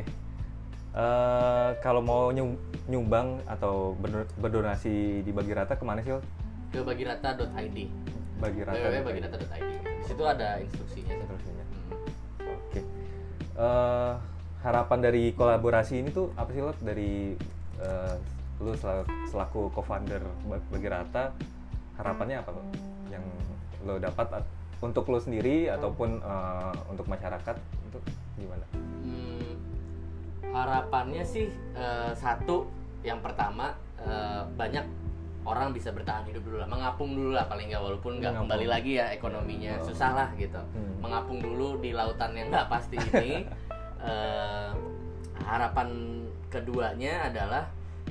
Eh, kalau mau nyum- nyumbang atau berdo- berdonasi di Bagi Rata ke mana sih? Ke bagirata.id Bagi Rata. www.bagirata.id situ ada instruksinya. Instruksinya. Oke. Eh, harapan dari kolaborasi ini tuh apa sih lo dari eh, lu selaku, selaku co-founder Bag- Bagi Rata harapannya apa lo? Yang lo dapat at- untuk lo sendiri ataupun eh, untuk masyarakat itu gimana? Hmm, harapannya sih eh, satu yang pertama eh, banyak orang bisa bertahan hidup dulu lah mengapung dulu lah paling nggak walaupun nggak kembali lagi ya ekonominya Oh. susah lah gitu. Hmm. mengapung dulu di lautan yang nggak pasti ini Eh, harapan keduanya adalah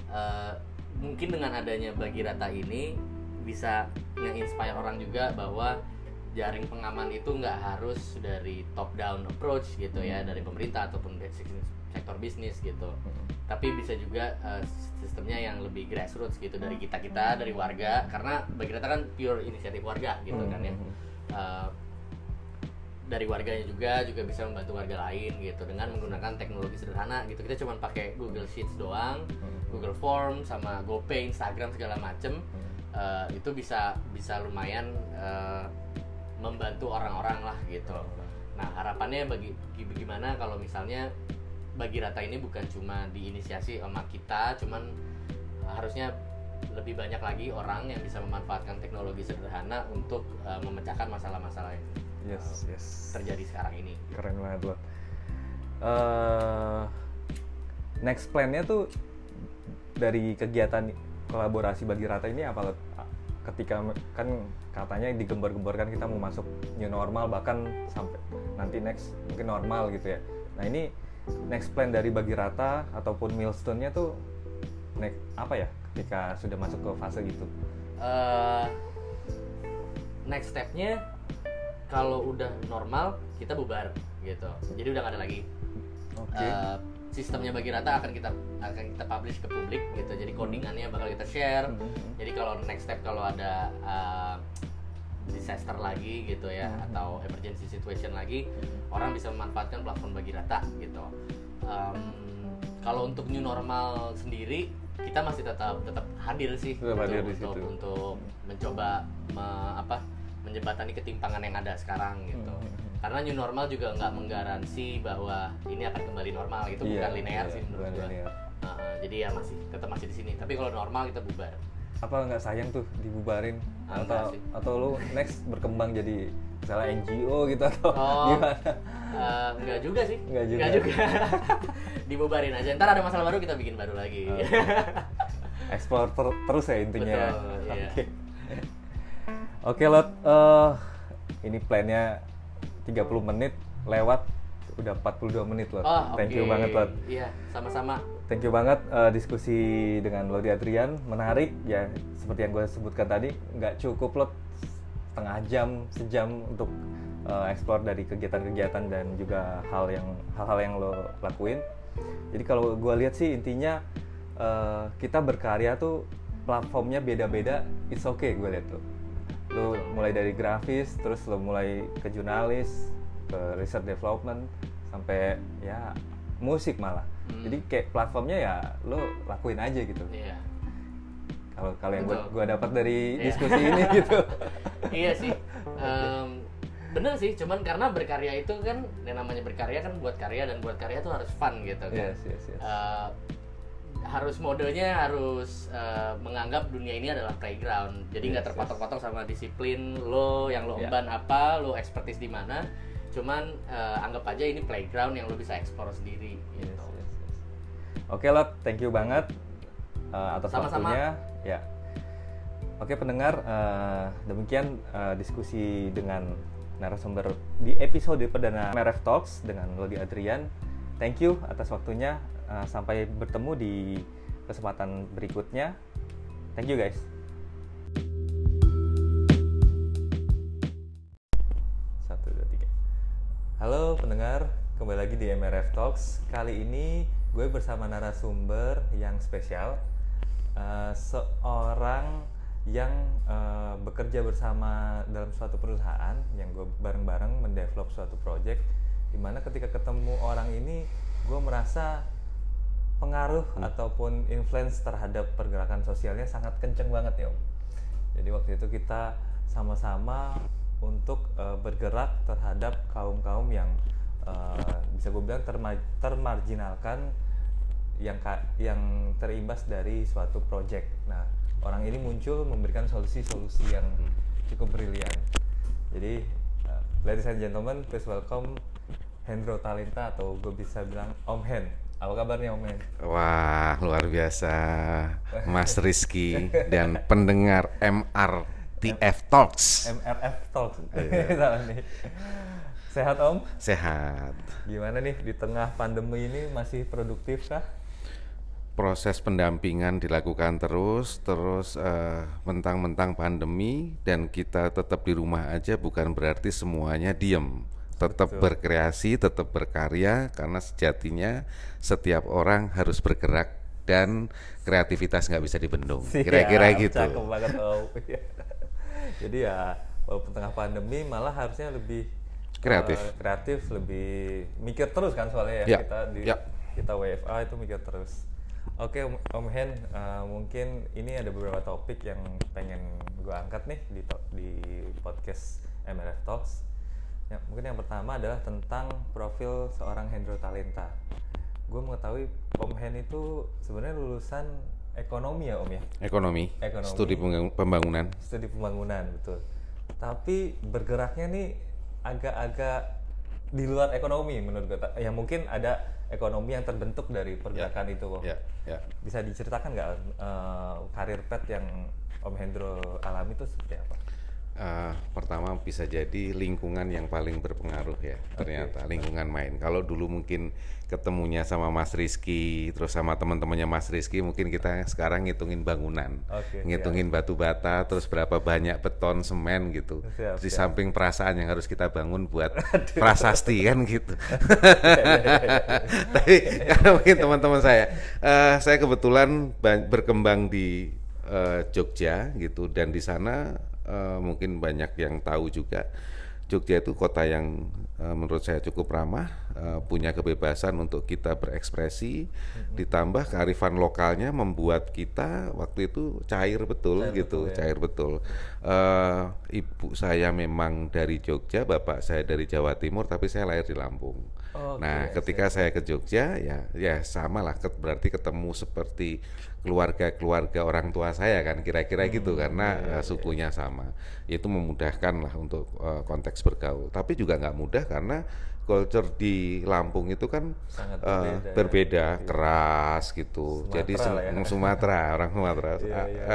eh, mungkin dengan adanya bagi rata ini bisa nge-inspire orang juga bahwa jaring pengaman itu nggak harus dari top down approach gitu ya dari pemerintah ataupun dari sektor bisnis gitu tapi bisa juga eh, sistemnya yang lebih grassroots gitu dari kita kita dari warga. Karena bagi rata kan pure inisiatif warga gitu kan ya. Eh, dari warganya juga juga bisa membantu warga lain gitu. Dengan menggunakan teknologi sederhana gitu. Kita cuma pakai Google Sheets doang Google Form sama GoPay Instagram segala macem. Eh, itu bisa bisa lumayan eh, membantu orang-orang lah gitu. Nah harapannya bagi gimana kalau misalnya bagi rata ini bukan cuma diinisiasi sama kita cuman harusnya lebih banyak lagi orang yang bisa memanfaatkan teknologi sederhana untuk eh, memecahkan masalah-masalah yang yes yes. terjadi sekarang ini. Keren banget loh Eh, next plan-nya tuh dari kegiatan kolaborasi bagi rata ini apa ketika kan katanya digembar-gemborkan kita mau masuk new normal bahkan sampai nanti next mungkin normal gitu ya. Nah ini next plan dari bagi rata ataupun milestone-nya tuh next apa ya ketika sudah masuk ke fase gitu? Eh next stepnya kalau udah normal kita bubar gitu. Jadi udah nggak ada lagi. Oke. Eh, sistemnya bagi rata akan kita akan kita publish ke publik gitu. Jadi codingannya bakal kita share. Mhm. jadi kalau next step kalau ada eh, disaster lagi gitu ya Mhm. atau emergency situation lagi orang bisa memanfaatkan platform bagi rata gitu Em, kalau untuk new normal sendiri kita masih tetap tetap hadir sih Tetap untuk, hadir di untuk, situ. untuk mencoba me- apa menjembatani ketimpangan yang ada sekarang gitu Mhm. karena new normal juga nggak menggaransi bahwa ini akan kembali normal itu Iya, bukan linear iya, sih menurut linear. Uh, jadi ya masih tetap masih di sini tapi kalau normal kita bubar apa nggak sayang tuh dibubarin Ah, atau enggak sih. atau lu next berkembang jadi misalnya NGO gitu atau Oh. gimana? Uh, nggak juga sih Nggak juga. dibubarin aja ntar ada masalah baru kita bikin baru lagi Oh. Explore ter- terus ya intinya. ya? Betul, iya. Oke. Oke Lot, Eh, ini plannya 30 menit lewat udah 42 menit Lot. oh Thank you oke. banget Lot. iya sama-sama Thank you banget eh, diskusi dengan Lodi Adrian menarik ya seperti yang gue sebutkan tadi nggak cukup Lot setengah jam sejam untuk eh, explore dari kegiatan-kegiatan dan juga hal yang hal-hal yang lo lakuin. Jadi kalau gue lihat sih intinya eh, kita berkarya tuh platformnya beda-beda, it's okay gue lihat tuh. Lo mulai dari grafis, terus lo mulai ke jurnalis, ke research development, sampai ya musik malah. Hmm. Jadi kayak platformnya ya lo lakuin aja gitu. iya Kalau kalau yang gue gua dapat dari Iya. diskusi ini gitu. iya sih Em, bener sih cuman karena berkarya itu kan yang namanya berkarya kan buat karya dan buat karya tuh harus fun gitu kan Yes, yes, yes. Eh, harus modenya harus eh, menganggap dunia ini adalah playground jadi nggak Yes, terpatok-patok sama disiplin lo yang lo Yeah. emban apa lo expertise di mana cuman eh, anggap aja ini playground yang lo bisa explore sendiri gitu yes, yes. Oke Lot, thank you banget uh, atas Sama-sama. waktunya. Ya. Oke pendengar, uh, demikian uh, diskusi dengan narasumber di episode perdana MRF Talks dengan Lodi Adrian. Thank you atas waktunya. Uh, sampai bertemu di kesempatan berikutnya. Thank you guys. MRF Talks. Kali ini gue bersama narasumber yang spesial, Eh, seorang yang eh, bekerja bersama dalam suatu perusahaan yang gue bareng-bareng mendevelop suatu project. Di mana ketika ketemu orang ini, gue merasa pengaruh ataupun influence terhadap pergerakan sosialnya sangat kenceng banget ya om. Jadi waktu itu kita sama-sama untuk eh, bergerak terhadap kaum-kaum yang eh, bisa gue bilang terma- termarginalkan yang ka- yang terimbas dari suatu project. Nah, orang ini muncul memberikan solusi-solusi yang cukup brilian. Jadi, uh, ladies and gentlemen, please welcome Hendro Talenta atau gue bisa bilang Om Hen. Apa kabarnya Om Hen? Wah, luar biasa. Mas Rizky dan pendengar MRTF Talks. MRF Talk. Sehat Om? Sehat. Gimana nih di tengah pandemi ini masih produktif kah? Proses pendampingan dilakukan terus, terus eh, mentang-mentang pandemi dan kita tetap di rumah aja bukan berarti semuanya diem. Tetap berkreasi, tetap berkarya karena sejatinya setiap orang harus bergerak dan kreativitas nggak bisa dibendung. Kira-kira gitu. Cakep banget Om. Jadi ya walaupun tengah pandemi malah harusnya lebih Kreatif. eh, kreatif, lebih mikir terus kan soalnya ya, Ya, kita di ya. kita WFA itu mikir terus. Oke Om, Om Hen, eh, mungkin ini ada beberapa topik yang pengen gue angkat nih di di podcast MRF Talks. Ya, mungkin yang pertama adalah tentang profil seorang Hendro Talenta. Gue mengetahui Om Hen itu sebenarnya lulusan ekonomi ya Om ya, Ekonomi, Ekonomi. studi pembangun- pembangunan. studi pembangunan betul. Tapi bergeraknya nih agak-agak di luar ekonomi menurut gue. Ya mungkin ada ekonomi yang terbentuk dari pergerakan itu Om. Ya, ya. Bisa diceritakan nggak eh, karir pet yang Om Hendro alami itu seperti apa? Eh, pertama bisa jadi lingkungan yang paling berpengaruh ya ternyata lingkungan main. Kalau dulu mungkin ketemunya sama Mas Rizky, terus sama teman-temannya Mas Rizky, mungkin kita sekarang ngitungin bangunan, Oke, ngitungin batu bata, terus berapa banyak beton semen gitu. Siap, Di siap. samping perasaan yang harus kita bangun buat prasasti kan gitu. Tapi karena mungkin teman-teman saya, eh, saya kebetulan ba- berkembang di eh, Jogja gitu dan di sana eh, mungkin banyak yang tahu juga Jogja itu kota yang eh, menurut saya cukup ramah, eh, punya kebebasan untuk kita berekspresi, ditambah kearifan lokalnya membuat kita waktu itu cair betul Cair gitu, betul, ya. cair betul. Eh, ibu saya memang dari Jogja, bapak saya dari Jawa Timur, tapi saya lahir di Lampung. Oke, nah, ketika saya ke Jogja, ya, ya sama lah, berarti ketemu seperti keluarga-keluarga orang tua saya kan, kira-kira Hmm, gitu, karena iya, eh, sukunya sama. Itu memudahkan lah untuk eh, konteks bergaul. Tapi juga nggak mudah karena culture di Lampung itu kan Sangat eh, berbeda ya. berbeda, keras gitu. Jadi Sumatera sen- ya. Sumatera, orang Sumatera. Iya, Ah, iya.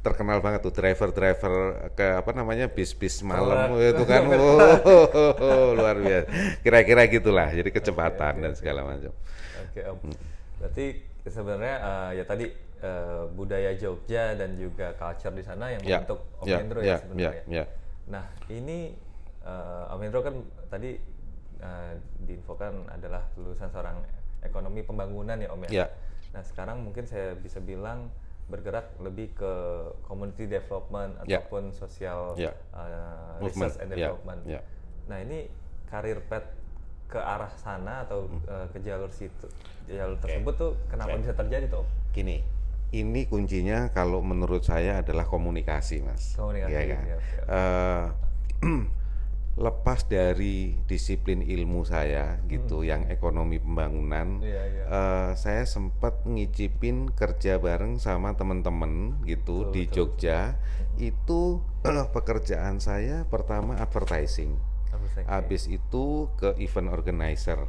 Terkenal banget tuh driver-driver ke apa namanya bis-bis malam Truk. itu kan wow, luar biasa. Kira-kira gitulah. Jadi kecepatan dan segala macam. Oke Om. Hmm. Berarti sebenarnya eh, ya tadi eh, budaya Jogja dan juga culture di sana yang Ya, membentuk Om ya, Hendro ya, ya sebenarnya. ya, ya. Nah ini eh, Om Hendro kan tadi eh, diinfokan adalah lulusan seorang ekonomi pembangunan ya Om ya. Ya. Nah sekarang mungkin saya bisa bilang bergerak lebih ke community development Ya. ataupun sosial Ya. eh, Movement, research and ya, development. ya. Nah ini karir pet ke arah sana atau Hmm. eh, ke jalur situ jalur tersebut tuh kenapa bisa terjadi tuh? Om? Gini, ini kuncinya kalau menurut saya adalah komunikasi, mas. Komunikasi, Iya kan? siap, siap. Eh, lepas dari disiplin ilmu saya gitu, yang ekonomi pembangunan, Hmm. Iya, iya. eh, saya sempat ngicipin kerja bareng sama teman-teman gitu Betul, di betul, Jogja. Itu pekerjaan saya pertama advertising. Habis itu ke event organizer.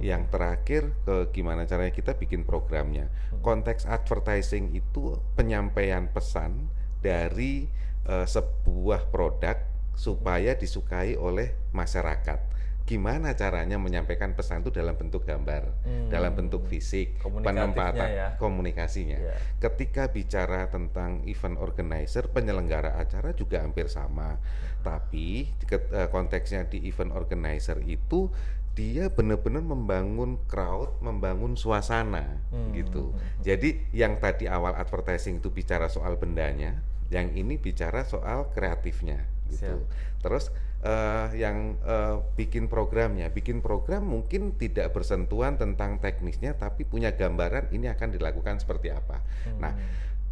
Yang terakhir ke gimana caranya kita bikin programnya. Konteks advertising itu penyampaian pesan dari eh, sebuah produk supaya disukai oleh masyarakat. Gimana caranya menyampaikan pesan itu dalam bentuk gambar, Hmm. dalam bentuk fisik, penempatan ya. komunikasinya. Iya. Ketika bicara tentang event organizer, penyelenggara acara juga hampir sama. Tapi ke- eh, konteksnya di event organizer itu dia benar-benar membangun crowd, membangun suasana Hmm, gitu. Jadi yang tadi awal advertising itu bicara soal bendanya, yang ini bicara soal kreatifnya gitu. Terus eh, yang eh, bikin programnya, bikin program mungkin tidak bersentuhan tentang teknisnya, tapi punya gambaran ini akan dilakukan seperti apa. Nah,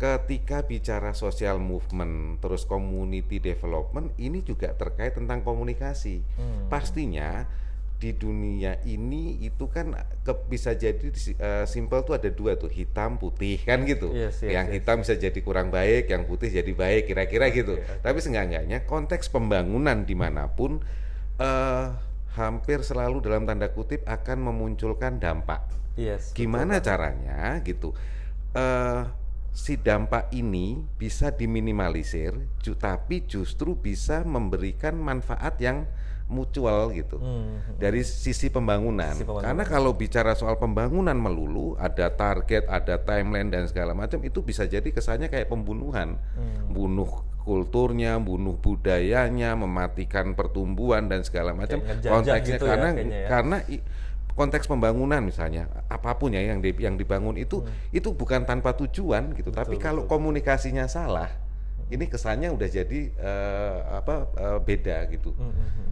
ketika bicara social movement, terus community development, ini juga terkait tentang komunikasi. Hmm. Pastinya di dunia ini itu kan ke, bisa jadi uh, simple tuh ada dua tuh hitam putih kan gitu Yes, yes, yang yes. hitam bisa jadi kurang baik yang putih jadi baik kira-kira gitu oke. tapi seenggak-enggaknya konteks pembangunan di mana pun eh hampir selalu dalam tanda kutip akan memunculkan dampak. Yes. Gimana caranya gitu? Eh, si dampak ini bisa diminimalisir, ju- tapi justru bisa memberikan manfaat yang mutual gitu Hmm. dari sisi pembangunan. Sisi pembangunan. Karena kalau bicara soal pembangunan melulu, ada target, ada timeline dan segala macam itu bisa jadi kesannya kayak pembunuhan, Hmm. bunuh kulturnya, bunuh budayanya, mematikan pertumbuhan dan segala macam. Konteksnya gitu ya karena kayaknya ya. karena i- konteks pembangunan misalnya apa pun ya yang di- yang dibangun itu itu bukan tanpa tujuan gitu. Tapi Hmm. Betul, kalau betul. komunikasinya salah, ini kesannya udah jadi eh, apa eh, beda gitu Hmm, hmm, hmm.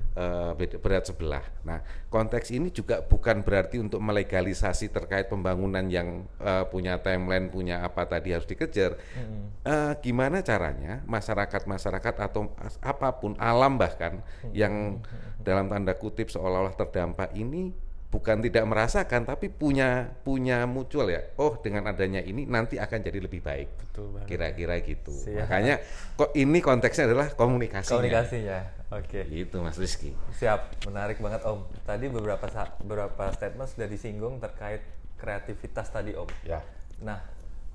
Beda, berat sebelah. Nah, konteks ini juga bukan berarti untuk melegalisasi terkait pembangunan yang eh, punya timeline, punya apa tadi harus dikejar. Hmm. Eh, gimana caranya masyarakat-masyarakat atau apa pun alam bahkan yang dalam tanda kutip seolah-olah terdampak ini bukan tidak merasakan tapi punya punya mutual ya. Oh, dengan adanya ini nanti akan jadi lebih baik. Betul banget. Kira-kira gitu. Siap. Makanya kok ini konteksnya adalah komunikasinya. Komunikasinya. Oke. Itu Mas Rizky. Siap, menarik banget Om. Tadi beberapa beberapa statement sudah disinggung terkait kreativitas tadi Om. Ya. Nah,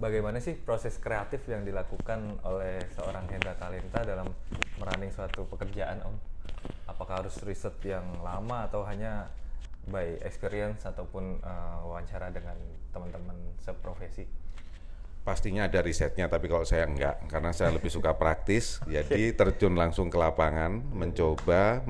bagaimana sih proses kreatif yang dilakukan oleh seorang Hendra Talenta dalam merunning suatu pekerjaan Om? Apakah harus riset yang lama atau hanya by experience ataupun uh, wawancara dengan teman-teman seprofesi? Pastinya ada risetnya, tapi kalau saya enggak, karena saya lebih suka praktis, jadi terjun langsung ke lapangan, mencoba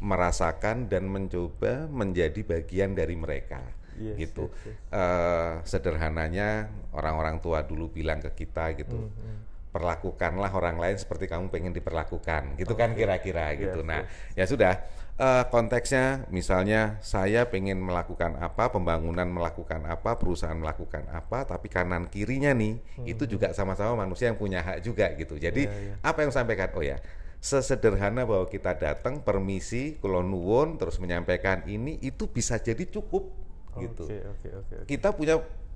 merasakan dan mencoba menjadi bagian dari mereka, Yes, gitu. yes, yes. Eh, sederhananya orang-orang tua dulu bilang ke kita gitu, Hmm, perlakukanlah orang lain seperti kamu pengen diperlakukan, gitu kan kira-kira gitu. Yes, Nah, ya sudah. Eh, konteksnya misalnya saya pengen melakukan apa, pembangunan melakukan apa, perusahaan melakukan apa, tapi kanan kirinya nih itu juga sama-sama manusia yang punya hak juga gitu. Jadi Iya, iya. apa yang sampaikan? Oh ya, sesederhana bahwa kita datang permisi, kulon nuwun, terus menyampaikan ini itu bisa jadi cukup gitu Oke, oke, oke. oke. kita punya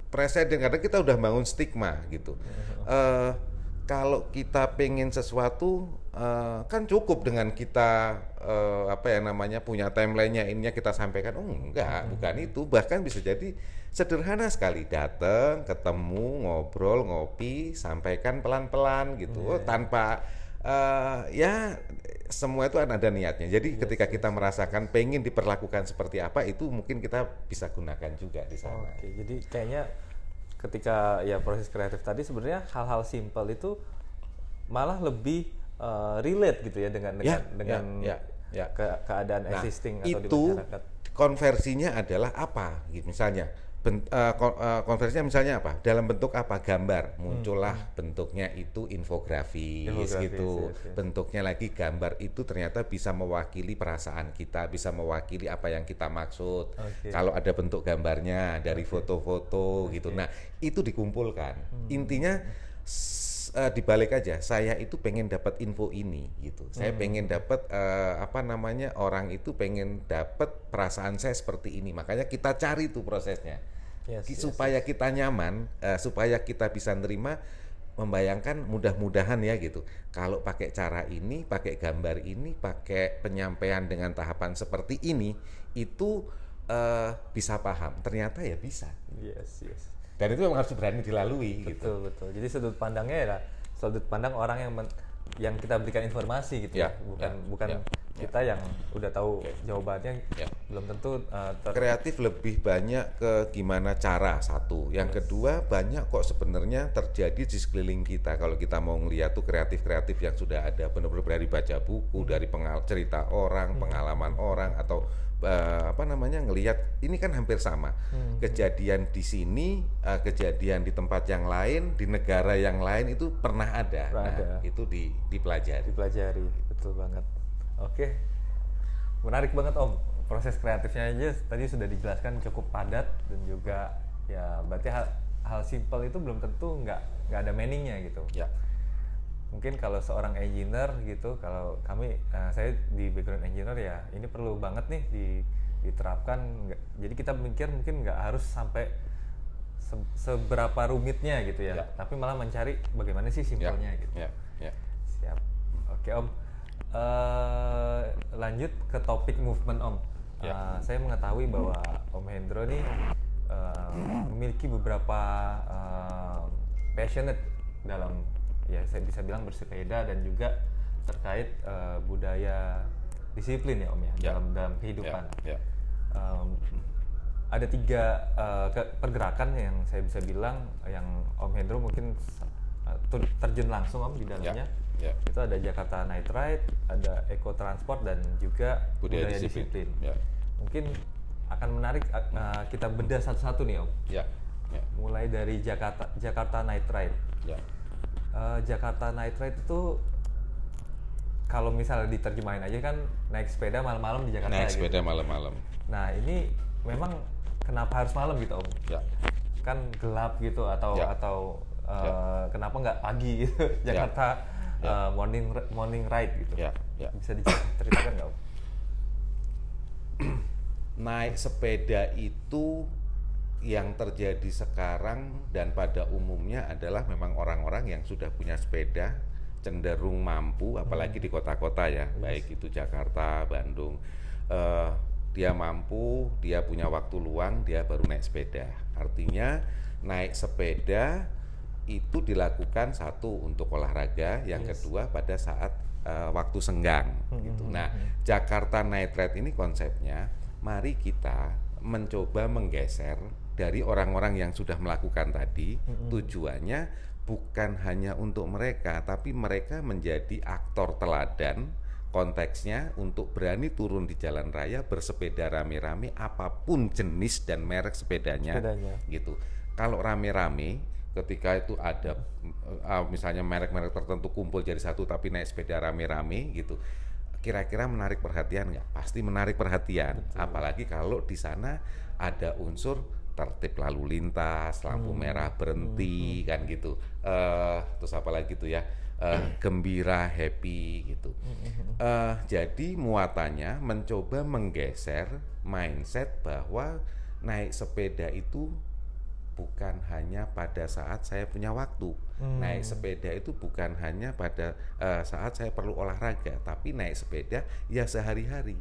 presiden karena kita udah bangun stigma gitu. Eh, kalau kita pengen sesuatu eh, kan cukup dengan kita eh, apa ya namanya punya timelinenya ininya kita sampaikan. Oh enggak, bukan itu. Bahkan bisa jadi sederhana sekali datang, ketemu, ngobrol, ngopi, sampaikan pelan-pelan gitu. Oh, tanpa eh, ya semua itu kan ada niatnya. Jadi ketika kita merasakan pengen diperlakukan seperti apa itu mungkin kita bisa gunakan juga di sana. Oke, jadi kayaknya ketika ya proses kreatif tadi sebenarnya hal-hal simpel itu malah lebih uh, relate gitu ya dengan dengan Ya, dengan ya, ya, ya. ke- keadaan Nah, existing atau di itu masyarakat. konversinya adalah apa? Gitu, misalnya ben- eh, kon- eh, konversinya misalnya apa? Dalam bentuk apa? Gambar. Muncullah bentuknya itu infografis, Infografis, gitu. yes, yes. Bentuknya lagi gambar itu ternyata bisa mewakili perasaan kita, bisa mewakili apa yang kita maksud. Oke. Kalau ada bentuk gambarnya dari foto-foto gitu. Nah, itu dikumpulkan. Hmm. Intinya eh, dibalik aja, saya itu pengen dapat info ini gitu. Saya Hmm. pengen dapat eh, apa namanya orang itu pengen dapat perasaan saya seperti ini. Makanya kita cari tuh prosesnya. Yes, Ki- yes, supaya kita nyaman, eh, supaya kita bisa nerima membayangkan mudah-mudahan ya gitu. Kalau pakai cara ini, pakai gambar ini, pakai penyampaian dengan tahapan seperti ini, itu eh, bisa paham. Ternyata ya bisa. Yes, yes. Dan itu memang harus berani dilalui gitu. Betul, betul. Jadi sudut pandangnya ya sudut pandang orang yang men- yang kita berikan informasi gitu ya, Ya, bukan ya, bukan ya, kita yang udah tahu Oke. jawabannya Ya. belum tentu uh, ter- kreatif lebih banyak ke gimana cara satu yang kedua banyak kok sebenarnya terjadi di sekeliling kita kalau kita mau ngeliat tuh kreatif kreatif yang sudah ada benar-benar dari baca buku dari pengal cerita orang pengalaman orang atau eh, apa namanya ngelihat ini kan hampir sama. Kejadian di sini eh, kejadian di tempat yang lain di negara yang lain itu pernah ada. Pernah nah ada. itu di dipelajari. Dipelajari betul banget. Oke. Menarik banget om. Proses kreatifnya aja tadi sudah dijelaskan cukup padat dan juga ya berarti hal hal simpel itu belum tentu nggak nggak ada meaningnya gitu. Ya mungkin kalau seorang engineer gitu kalau kami eh, saya di background engineer ya ini perlu banget nih di, diterapkan Nggak- jadi kita mikir mungkin nggak harus sampai se- seberapa rumitnya gitu ya, Ya. tapi malah mencari bagaimana sih ya simpelnya gitu ya ya Siap. Oke Om. Eh, lanjut ke topik movement Om. Ya. Uh, saya mengetahui bahwa Om Hendro nih uh, memiliki beberapa uh, passionate dalam ya saya bisa bilang bersepeda dan juga terkait uh, budaya disiplin ya Om ya, Ya. dalam dalam kehidupan. Ya, ya. Um, ada tiga uh, ke- pergerakan yang saya bisa bilang yang Om Hendro mungkin uh, terjun langsung Om di dalamnya. ya. Itu ada Jakarta Night Ride, ada Eco Transport dan juga Budaya budaya, disiplin. disiplin. Ya. Mungkin akan menarik uh, kita bedah satu-satu nih Om. Ya. Ya. Mulai dari Jakarta Jakarta Night Ride. Ya. Uh, Jakarta Night Ride itu kalau misalnya diterjemahin aja kan naik sepeda malam-malam di Jakarta Naik gitu. sepeda malam-malam. Nah ini memang kenapa harus malam gitu om? Ya. Kan gelap gitu atau Ya. atau uh, Ya. kenapa nggak pagi gitu? Jakarta Ya. uh, morning morning ride gitu? Ya. Ya. Bisa diceritakan nggak om? naik sepeda itu yang terjadi sekarang dan pada umumnya adalah memang orang-orang yang sudah punya sepeda cenderung mampu apalagi di kota-kota ya baik itu Jakarta Bandung. Eh, dia mampu dia punya waktu luang dia baru naik sepeda. Artinya naik sepeda itu dilakukan satu untuk olahraga yang kedua pada saat eh, waktu senggang gitu. nah Jakarta Night Ride ini konsepnya mari kita mencoba menggeser dari orang-orang yang sudah melakukan tadi tujuannya bukan hanya untuk mereka tapi mereka menjadi aktor teladan konteksnya untuk berani turun di jalan raya bersepeda rame-rame apa pun jenis dan merek sepedanya, Sepedanya. gitu. Kalau rame-rame ketika itu ada eh, misalnya merek-merek tertentu kumpul jadi satu tapi naik sepeda rame-rame gitu kira-kira menarik perhatian nggak? Pasti menarik perhatian apalagi kalau di sana ada unsur tertib lalu lintas lampu merah berhenti kan gitu. Eh terus apa lagi tuh ya? Eh, gembira happy gitu. Eh, jadi muatannya mencoba menggeser mindset bahwa naik sepeda itu bukan hanya pada saat saya punya waktu. Naik sepeda itu bukan hanya pada eh, saat saya perlu olahraga, tapi naik sepeda ya sehari-hari.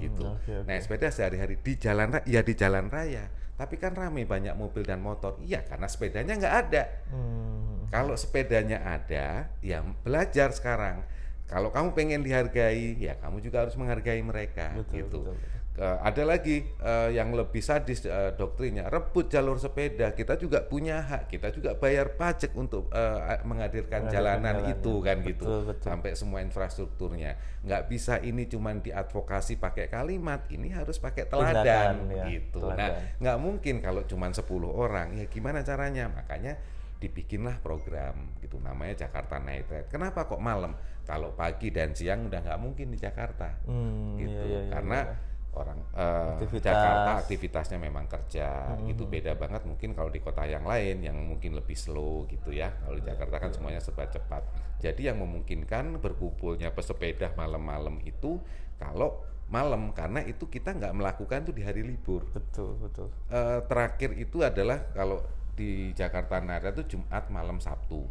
Gitu. oke, oke. Naik sepeda sehari-hari di jalan ra- ya di jalan raya. Tapi kan ramai banyak mobil dan motor. Iya, karena sepedanya nggak ada. Hmm, Kalau sepedanya ada, ya belajar sekarang. Kalau kamu pengen dihargai, ya kamu juga harus menghargai mereka, Betul, gitu. betul, betul. Eh, ada lagi eh, yang lebih sadis eh, doktrinnya, rebut jalur sepeda. Kita juga punya hak, kita juga bayar pajak untuk eh, menghadirkan Menghadirkan jalanan jalannya. itu kan gitu, Betul, betul. sampai semua infrastrukturnya. Nggak bisa ini cuman diadvokasi pakai kalimat, ini harus pakai teladan, Tindakan, ya, gitu. teladan. Nah, nggak mungkin kalau cuma 10 orang ya gimana caranya makanya dibikinlah program gitu namanya Jakarta Night Ride kenapa kok malam kalau pagi dan siang udah nggak mungkin di Jakarta Hmm, gitu iya, iya, iya, karena iya. Orang eh, Aktivitas. Jakarta aktivitasnya memang kerja Hmm, itu beda banget mungkin kalau di kota yang lain yang mungkin lebih slow gitu ya kalau di Jakarta Iya. kan semuanya serba cepat jadi yang memungkinkan berkumpulnya pesepeda malam-malam itu kalau malam karena itu kita nggak melakukan tuh di hari libur betul betul. Eh, terakhir itu adalah kalau di Jakarta Nara itu Jumat malam Sabtu.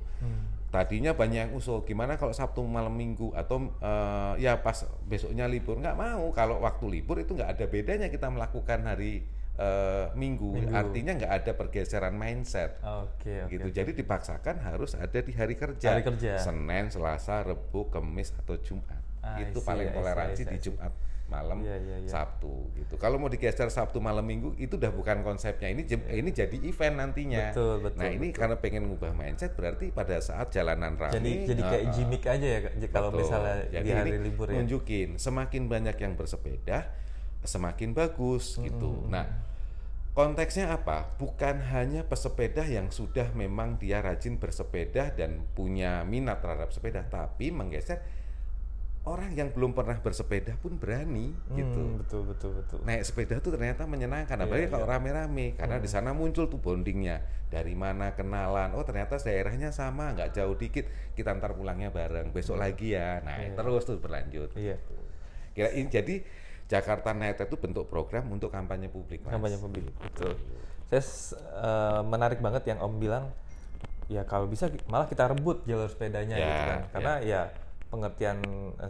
Tadinya banyak yang usul gimana kalau Sabtu malam Minggu atau eh, ya pas besoknya libur nggak mau kalau waktu libur itu nggak ada bedanya kita melakukan hari eh, minggu. Minggu. artinya nggak ada pergeseran mindset Oke oke. gitu. oke. Jadi dipaksakan harus ada di hari kerja. Hari kerja. Senin, Selasa, Rebu, Kemis atau Jumat. Ah, itu see, paling toleransi di. Jumat malam, Iya, iya, iya. Sabtu gitu. Kalau mau digeser Sabtu malam Minggu itu udah bukan konsepnya. Ini jem- ini jadi event nantinya. Betul, betul, Nah, ini betul. karena pengen ngubah mindset berarti pada saat jalanan rame Jadi jadi kayak uh, gimmick aja ya kalau Betul. misalnya Jadi di hari ini libur ya. nunjukin semakin banyak yang bersepeda semakin bagus gitu. Nah, konteksnya apa? Bukan hanya pesepeda yang sudah memang dia rajin bersepeda dan punya minat terhadap sepeda, tapi menggeser orang yang belum pernah bersepeda pun berani gitu. Hmm, betul betul betul. Naik sepeda tuh ternyata menyenangkan, apalagi Iya, kalau iya. rame-rame, karena di sana muncul tuh bondingnya. Dari mana kenalan, oh ternyata daerahnya sama, nggak jauh dikit, kita ntar pulangnya bareng, besok lagi ya. Nah Iya. terus tuh berlanjut. Iya. Kira ini jadi Jakarta Night itu bentuk program untuk kampanye publik. Mas. kampanye publik betul saya eh, menarik banget yang om bilang ya kalau bisa malah kita rebut jalur sepedanya Ya, gitu kan karena ya pengertian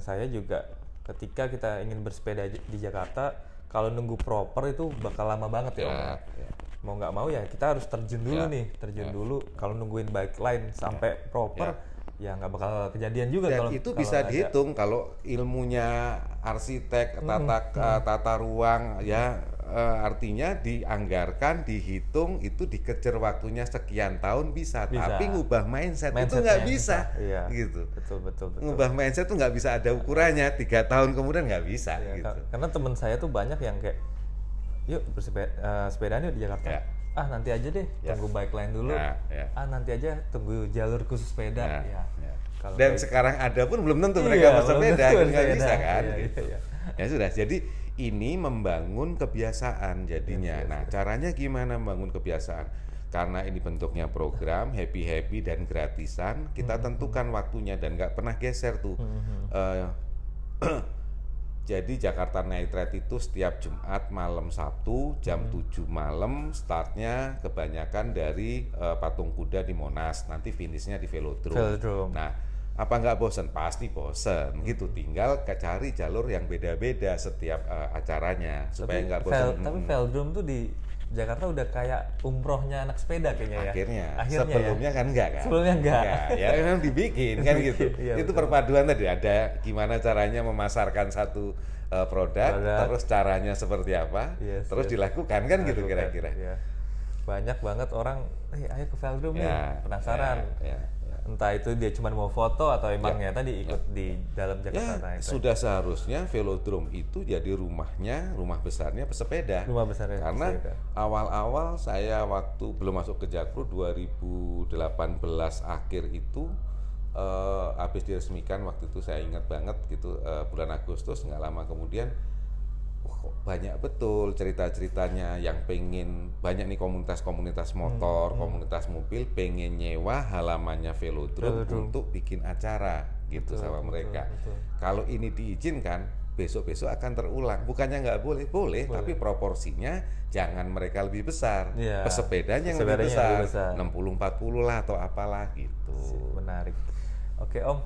saya juga ketika kita ingin bersepeda di Jakarta kalau nunggu proper itu bakal lama banget ya, Om. Ya, ya. mau nggak mau ya kita harus terjun dulu Ya, nih terjun dulu. Kalau nungguin bike line sampai proper ya. nggak bakal kejadian juga Dan kalau itu kalau bisa ada. dihitung kalau ilmunya arsitek, tata eh, tata ruang ya eh, artinya dianggarkan, dihitung itu dikejar waktunya sekian tahun bisa, Bisa. tapi ngubah mindset, itu Mindsetnya nggak bisa, Iya. gitu. betul betul betul Ngubah mindset tuh nggak bisa ada ukurannya, tiga tahun kemudian nggak bisa, Ya, gitu. ka- karena teman saya tuh banyak yang kayak yuk bersepeda sepedaan yuk di Jakarta Ya. ah nanti aja deh Ya. tunggu bike line dulu Ya, ya. ah nanti aja tunggu jalur khusus sepeda Ya, ya, ya. Kalau Dan kayak- sekarang ada pun belum tentu Iya, mereka bersepeda, tentu nggak bisa kan? Iya, iya, gitu. iya. Ya sudah, jadi ini membangun kebiasaan jadinya. Yes, yes, nah, caranya gimana membangun kebiasaan? Karena ini bentuknya program happy happy dan gratisan, kita Hmm, tentukan waktunya dan nggak pernah geser tuh. Eh, jadi Jakarta Night Ride itu setiap Jumat malam Sabtu jam Hmm. 7 malam startnya kebanyakan dari eh, patung kuda di Monas nanti finishnya di Velodrome. Velodrome. Nah, apa nggak bosen? Pasti bosen gitu. Tinggal cari jalur yang beda-beda setiap eh, acaranya supaya nggak bosen. Vel- tapi velodrome tuh di Jakarta udah kayak umrohnya anak sepeda kayaknya ya akhirnya, akhirnya sebelumnya ya. kan enggak kan Sebelumnya enggak. ya memang dibikin kan gitu Iya, itu betul. perpaduan tadi ada gimana caranya memasarkan satu uh, produk, Produk. terus caranya seperti apa Yes, terus yes. dilakukan kan gitu kira-kira ya. banyak banget orang eh ayo ke velodrome nih Ya, penasaran ya, ya, ya. Entah itu dia cuma mau foto atau emangnya tadi ikut di dalam Ya, Jakarta Ride. sudah seharusnya velodrome itu jadi rumahnya, rumah besarnya pesepeda. Rumah besarnya Karena awal-awal saya waktu belum masuk ke Jakpro 2018 akhir itu eh, habis diresmikan waktu itu saya ingat banget gitu eh, bulan Agustus nggak lama kemudian banyak betul cerita-ceritanya yang pengen banyak nih komunitas-komunitas Hmm, motor, komunitas mobil pengen nyewa halamannya velodrome, Velodrome. untuk bikin acara gitu Betul, sama betul, mereka. betul. Kalau ini diizinkan, besok-besok akan terulang. Bukannya nggak boleh, boleh, tapi proporsinya jangan mereka lebih besar. Iya. Pesepedanya yang lebih besar, yang lebih besar. 60 40 lah atau apalah gitu. menarik oke om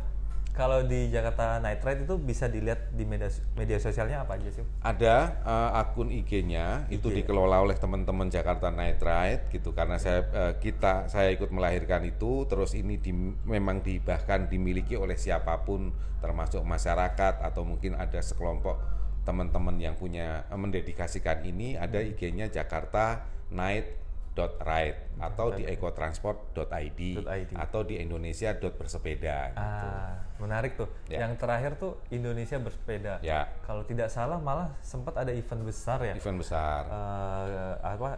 kalau di Jakarta Night Ride itu bisa dilihat di media media sosialnya apa aja sih? Ada eh, akun IG-nya itu dikelola oleh teman-teman Jakarta Night Ride gitu karena saya eh, kita saya ikut melahirkan itu terus ini di, memang di bahkan dimiliki oleh siapa pun termasuk masyarakat atau mungkin ada sekelompok teman-teman yang punya eh, mendedikasikan ini ada IG-nya Jakarta Night ride atau di ekotransport.id .id. atau di indonesia.bersepeda gitu. ah menarik tuh Ya. yang terakhir tuh Indonesia bersepeda Ya, kalau tidak salah malah sempat ada event besar ya event besar. Eh, apa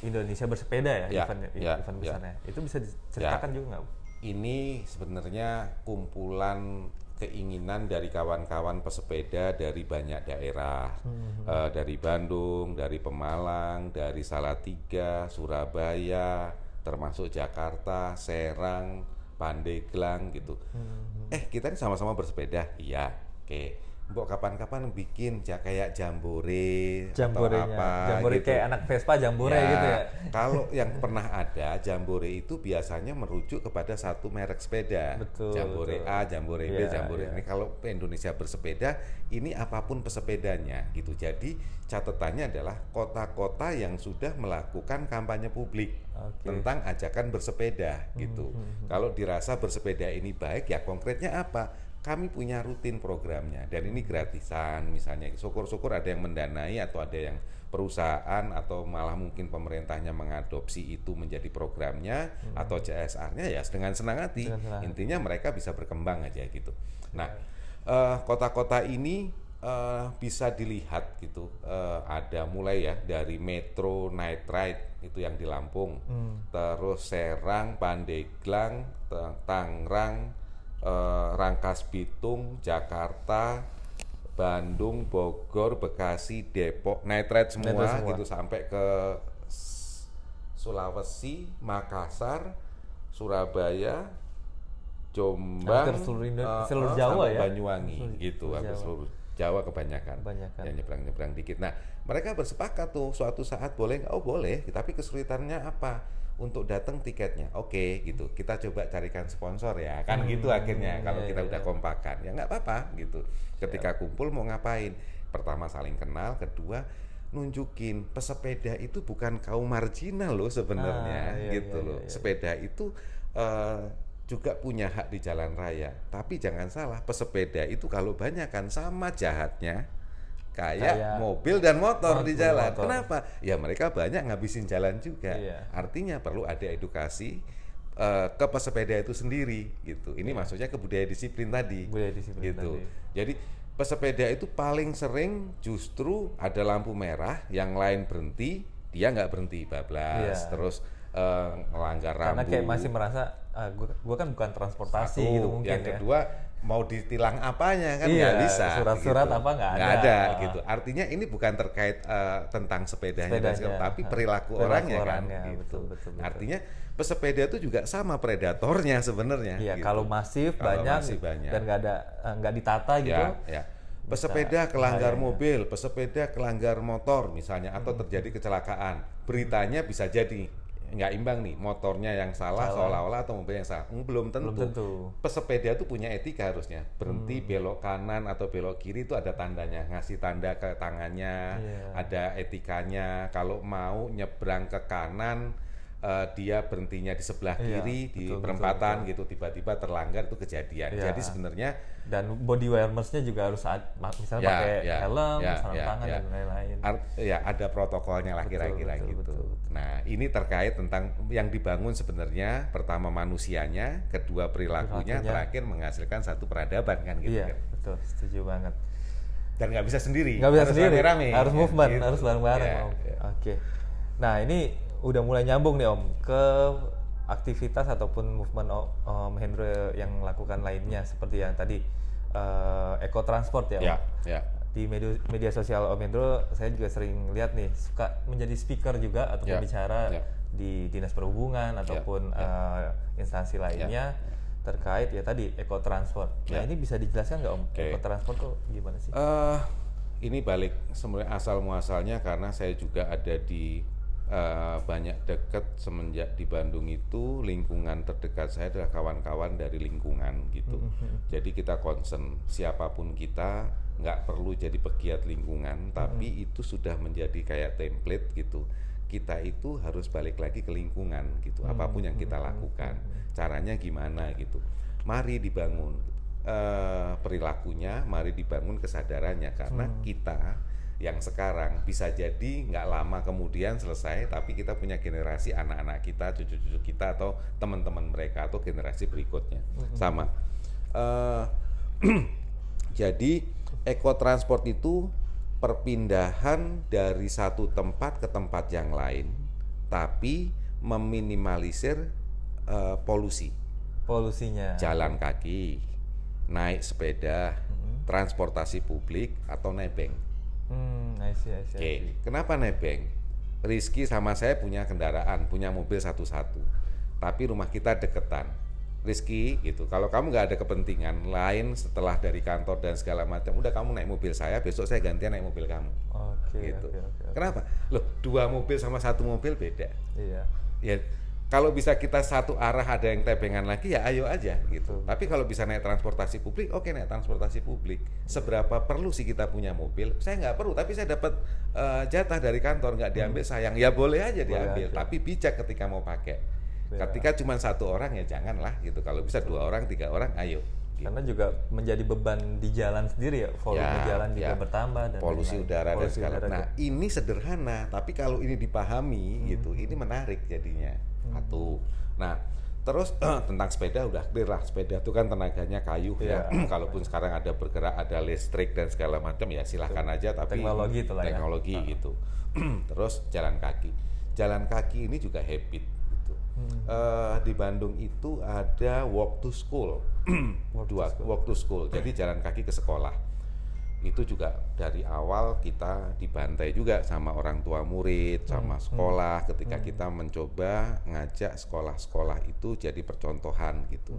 Indonesia bersepeda ya, Ya, event ya, event ya. besarnya itu bisa diceritakan juga nggak ini sebenarnya kumpulan keinginan dari kawan-kawan pesepeda dari banyak daerah, Eh, dari Bandung, dari Pemalang, dari Salatiga, Surabaya, termasuk Jakarta, Serang, Pandeglang gitu. Eh kita ini sama-sama bersepeda, iya, oke. Mbok kapan-kapan bikin ja- kayak jambore, atau jamborenya apa jambore gitu. kayak anak Vespa jambore Ya, gitu ya Kalau yang pernah ada jambore itu biasanya merujuk kepada satu merek sepeda. Betul, Jambore betul. A, jambore B, Iya, jambore iya. ini. Kalau Indonesia bersepeda, ini apa pun pesepedanya gitu. Jadi catatannya adalah kota-kota yang sudah melakukan kampanye publik Oke. tentang ajakan bersepeda Hmm, gitu. Kalau dirasa bersepeda ini baik, ya konkretnya apa? Kami punya rutin programnya dan ini gratisan misalnya. Syukur-syukur ada yang mendanai atau ada yang perusahaan atau malah mungkin pemerintahnya mengadopsi itu menjadi programnya atau CSR-nya ya dengan senang hati. Hmm. Dengan senang. Intinya mereka bisa berkembang aja gitu. Nah, eh, kota-kota ini eh, bisa dilihat gitu. Eh, ada mulai ya dari Metro Night Ride itu yang di Lampung, terus Serang, Pandeglang, Ta- Tangerang, eh, Rangkas Bitung, Jakarta, Bandung, Bogor, Bekasi, Depok, Night Ride semua, semua. gitu sampai ke Sulawesi, Makassar, Surabaya, Jombang, Hampir seluruh Indo- eh, seluruh eh, Jawa ya? Banyuwangi Seluruh- gitu, seluruh hampir Jawa. seluruh Jawa kebanyakan, Kebanyakan. yang nyebrang-nyebrang dikit. Nah, mereka bersepakat tuh suatu saat boleh nggak? Oh boleh, tapi kesulitannya apa? Untuk datang tiketnya, oke gitu. Kita coba carikan sponsor ya, kan gitu akhirnya. Kalau iya, kita iya, udah iya. kompakan, ya nggak apa-apa gitu. Ketika kumpul mau ngapain? Pertama saling kenal, kedua nunjukin pesepeda itu bukan kaum marginal loh sebenarnya Ah, iya, gitu iya, loh. iya, iya. Sepeda itu eh, juga punya hak di jalan raya. Tapi jangan salah, pesepeda itu kalau banyak kan sama jahatnya kayak Kayak mobil dan motor di jalan. motor. Kenapa? Ya mereka banyak ngabisin jalan juga. Iya. Artinya perlu ada edukasi eh, ke pesepeda itu sendiri gitu. Ini maksudnya ke budaya disiplin tadi. Iya. Budaya disiplin gitu. tadi. Jadi pesepeda itu paling sering justru ada lampu merah, yang lain berhenti, dia nggak berhenti bablas, Iya. terus eh, ngelanggar rambu. Karena kayak masih merasa ah, gua, gua kan bukan transportasi Satu. gitu mungkin yang ya. kedua mau ditilang apanya kan Iya, nggak bisa surat-surat gitu. apa nggak Nggak ada. gitu artinya ini bukan terkait eh, tentang sepedanya, dan Sepedanya, segala- tapi perilaku, Perilaku orangnya, orangnya, kan gitu betul, betul, betul. artinya pesepeda itu juga sama predatornya sebenarnya Iya, gitu. kalau masif Kalau banyak, masih banyak. dan nggak ada eh, nggak ditata gitu. Ya, ya. Pesepeda kelanggar bahayanya. mobil, pesepeda kelanggar motor misalnya atau Hmm. terjadi kecelakaan. Beritanya bisa jadi nggak imbang nih, motornya yang salah, seolah-olah atau mobil yang salah. Hmm, Belum tentu. Belum tentu. Pesepeda itu punya etika harusnya. Berhenti Hmm. belok kanan atau belok kiri itu ada tandanya, ngasih tanda ke tangannya, Iya. ada etikanya. Kalau mau nyebrang ke kanan eh, dia berhentinya di sebelah Iya, kiri di betul, betul, perempatan gitu tiba-tiba terlanggar itu kejadian. Iya. Jadi sebenarnya Dan body awareness-nya juga harus ad- misalnya Ya, pakai ya, helm, ya, sarung ya, tangan ya. dan lain-lain. Ya ada protokolnya lah Betul, kira-kira betul, gitu. betul, betul. Nah ini terkait tentang yang dibangun sebenarnya pertama manusianya, kedua perilakunya, Perilakunya. terakhir menghasilkan satu peradaban kan gitu Iya, kan. betul, setuju banget. Dan nggak bisa sendiri. Nggak bisa harus sendiri, rame-rame, harus kan, movement, gitu. harus bareng-bareng Ya, ya. Oke. Nah ini udah mulai nyambung nih om ke aktivitas ataupun movement om Hendro yang lakukan lainnya seperti yang tadi eh, eco transport ya om. Ya, ya. Di media, media sosial om Hendro saya juga sering lihat nih suka menjadi speaker juga atau Ya, pembicara ya. di dinas perhubungan ataupun eh, instansi lainnya terkait ya tadi eco transport. Nah Ya. ini bisa dijelaskan nggak om Oke. eco transport tuh gimana sih? Eh, ini balik sebenarnya asal muasalnya karena saya juga ada di eh, banyak dekat semenjak di Bandung itu lingkungan terdekat saya adalah kawan-kawan dari lingkungan gitu. Jadi kita concern siapa pun kita nggak perlu jadi pegiat lingkungan, tapi itu sudah menjadi kayak template gitu. Kita itu harus balik lagi ke lingkungan gitu. Apa pun yang kita lakukan, caranya gimana gitu. Mari dibangun eh, perilakunya, mari dibangun kesadarannya karena kita yang sekarang bisa jadi nggak lama kemudian selesai, tapi kita punya generasi anak-anak kita, cucu-cucu kita atau teman-teman mereka atau generasi berikutnya sama. Eh, jadi ekotransport itu perpindahan dari satu tempat ke tempat yang lain, tapi meminimalisir eh, polusi Polusinya. jalan kaki, naik sepeda, Hmm. transportasi publik atau nebeng. Hmm, I see, I see, Oke, see. kenapa nebeng? Rizky sama saya punya kendaraan, punya mobil satu-satu, tapi rumah kita deketan. Rizky, gitu. Kalau kamu nggak ada kepentingan lain setelah dari kantor dan segala macam, udah kamu naik mobil saya, besok saya gantian naik mobil kamu. Oke, gitu. oke, oke, oke. Kenapa? Loh, dua mobil sama satu mobil beda. Iya. Ya, kalau bisa kita satu arah ada yang tebengan lagi ya ayo aja gitu. Tapi kalau bisa naik transportasi publik, oke naik transportasi publik. Seberapa perlu sih kita punya mobil? Saya nggak perlu, tapi saya dapat eh, jatah dari kantor nggak diambil sayang. Ya boleh aja Hmm. Boleh diambil, aja. tapi bijak ketika mau pakai. Ya. Ketika cuma satu orang ya janganlah gitu. Kalau bisa dua orang, tiga orang, ayo. Gitu. Karena juga menjadi beban di jalan sendiri ya, volume Ya, jalan juga ya. bertambah dan polusi lain-lain. udara dan Polusi segala. udara Nah, juga. ini sederhana, tapi kalau ini dipahami Hmm. gitu, ini menarik jadinya. Satu. Nah, terus tentang sepeda udah clear lah. Sepeda itu kan tenaganya kayu ya. Iya. Kalaupun sekarang ada bergerak, ada listrik dan segala macam ya silahkan aja. Tapi Teknologi ya. teknologi gitu. terus jalan kaki. Jalan kaki ini juga habit. Hmm. Eh, di Bandung itu ada walk to school. Walk to school. walk to school. Jadi jalan kaki ke sekolah itu juga dari awal kita dibantai juga sama orang tua murid, sama sekolah ketika kita mencoba ngajak sekolah-sekolah itu jadi percontohan gitu.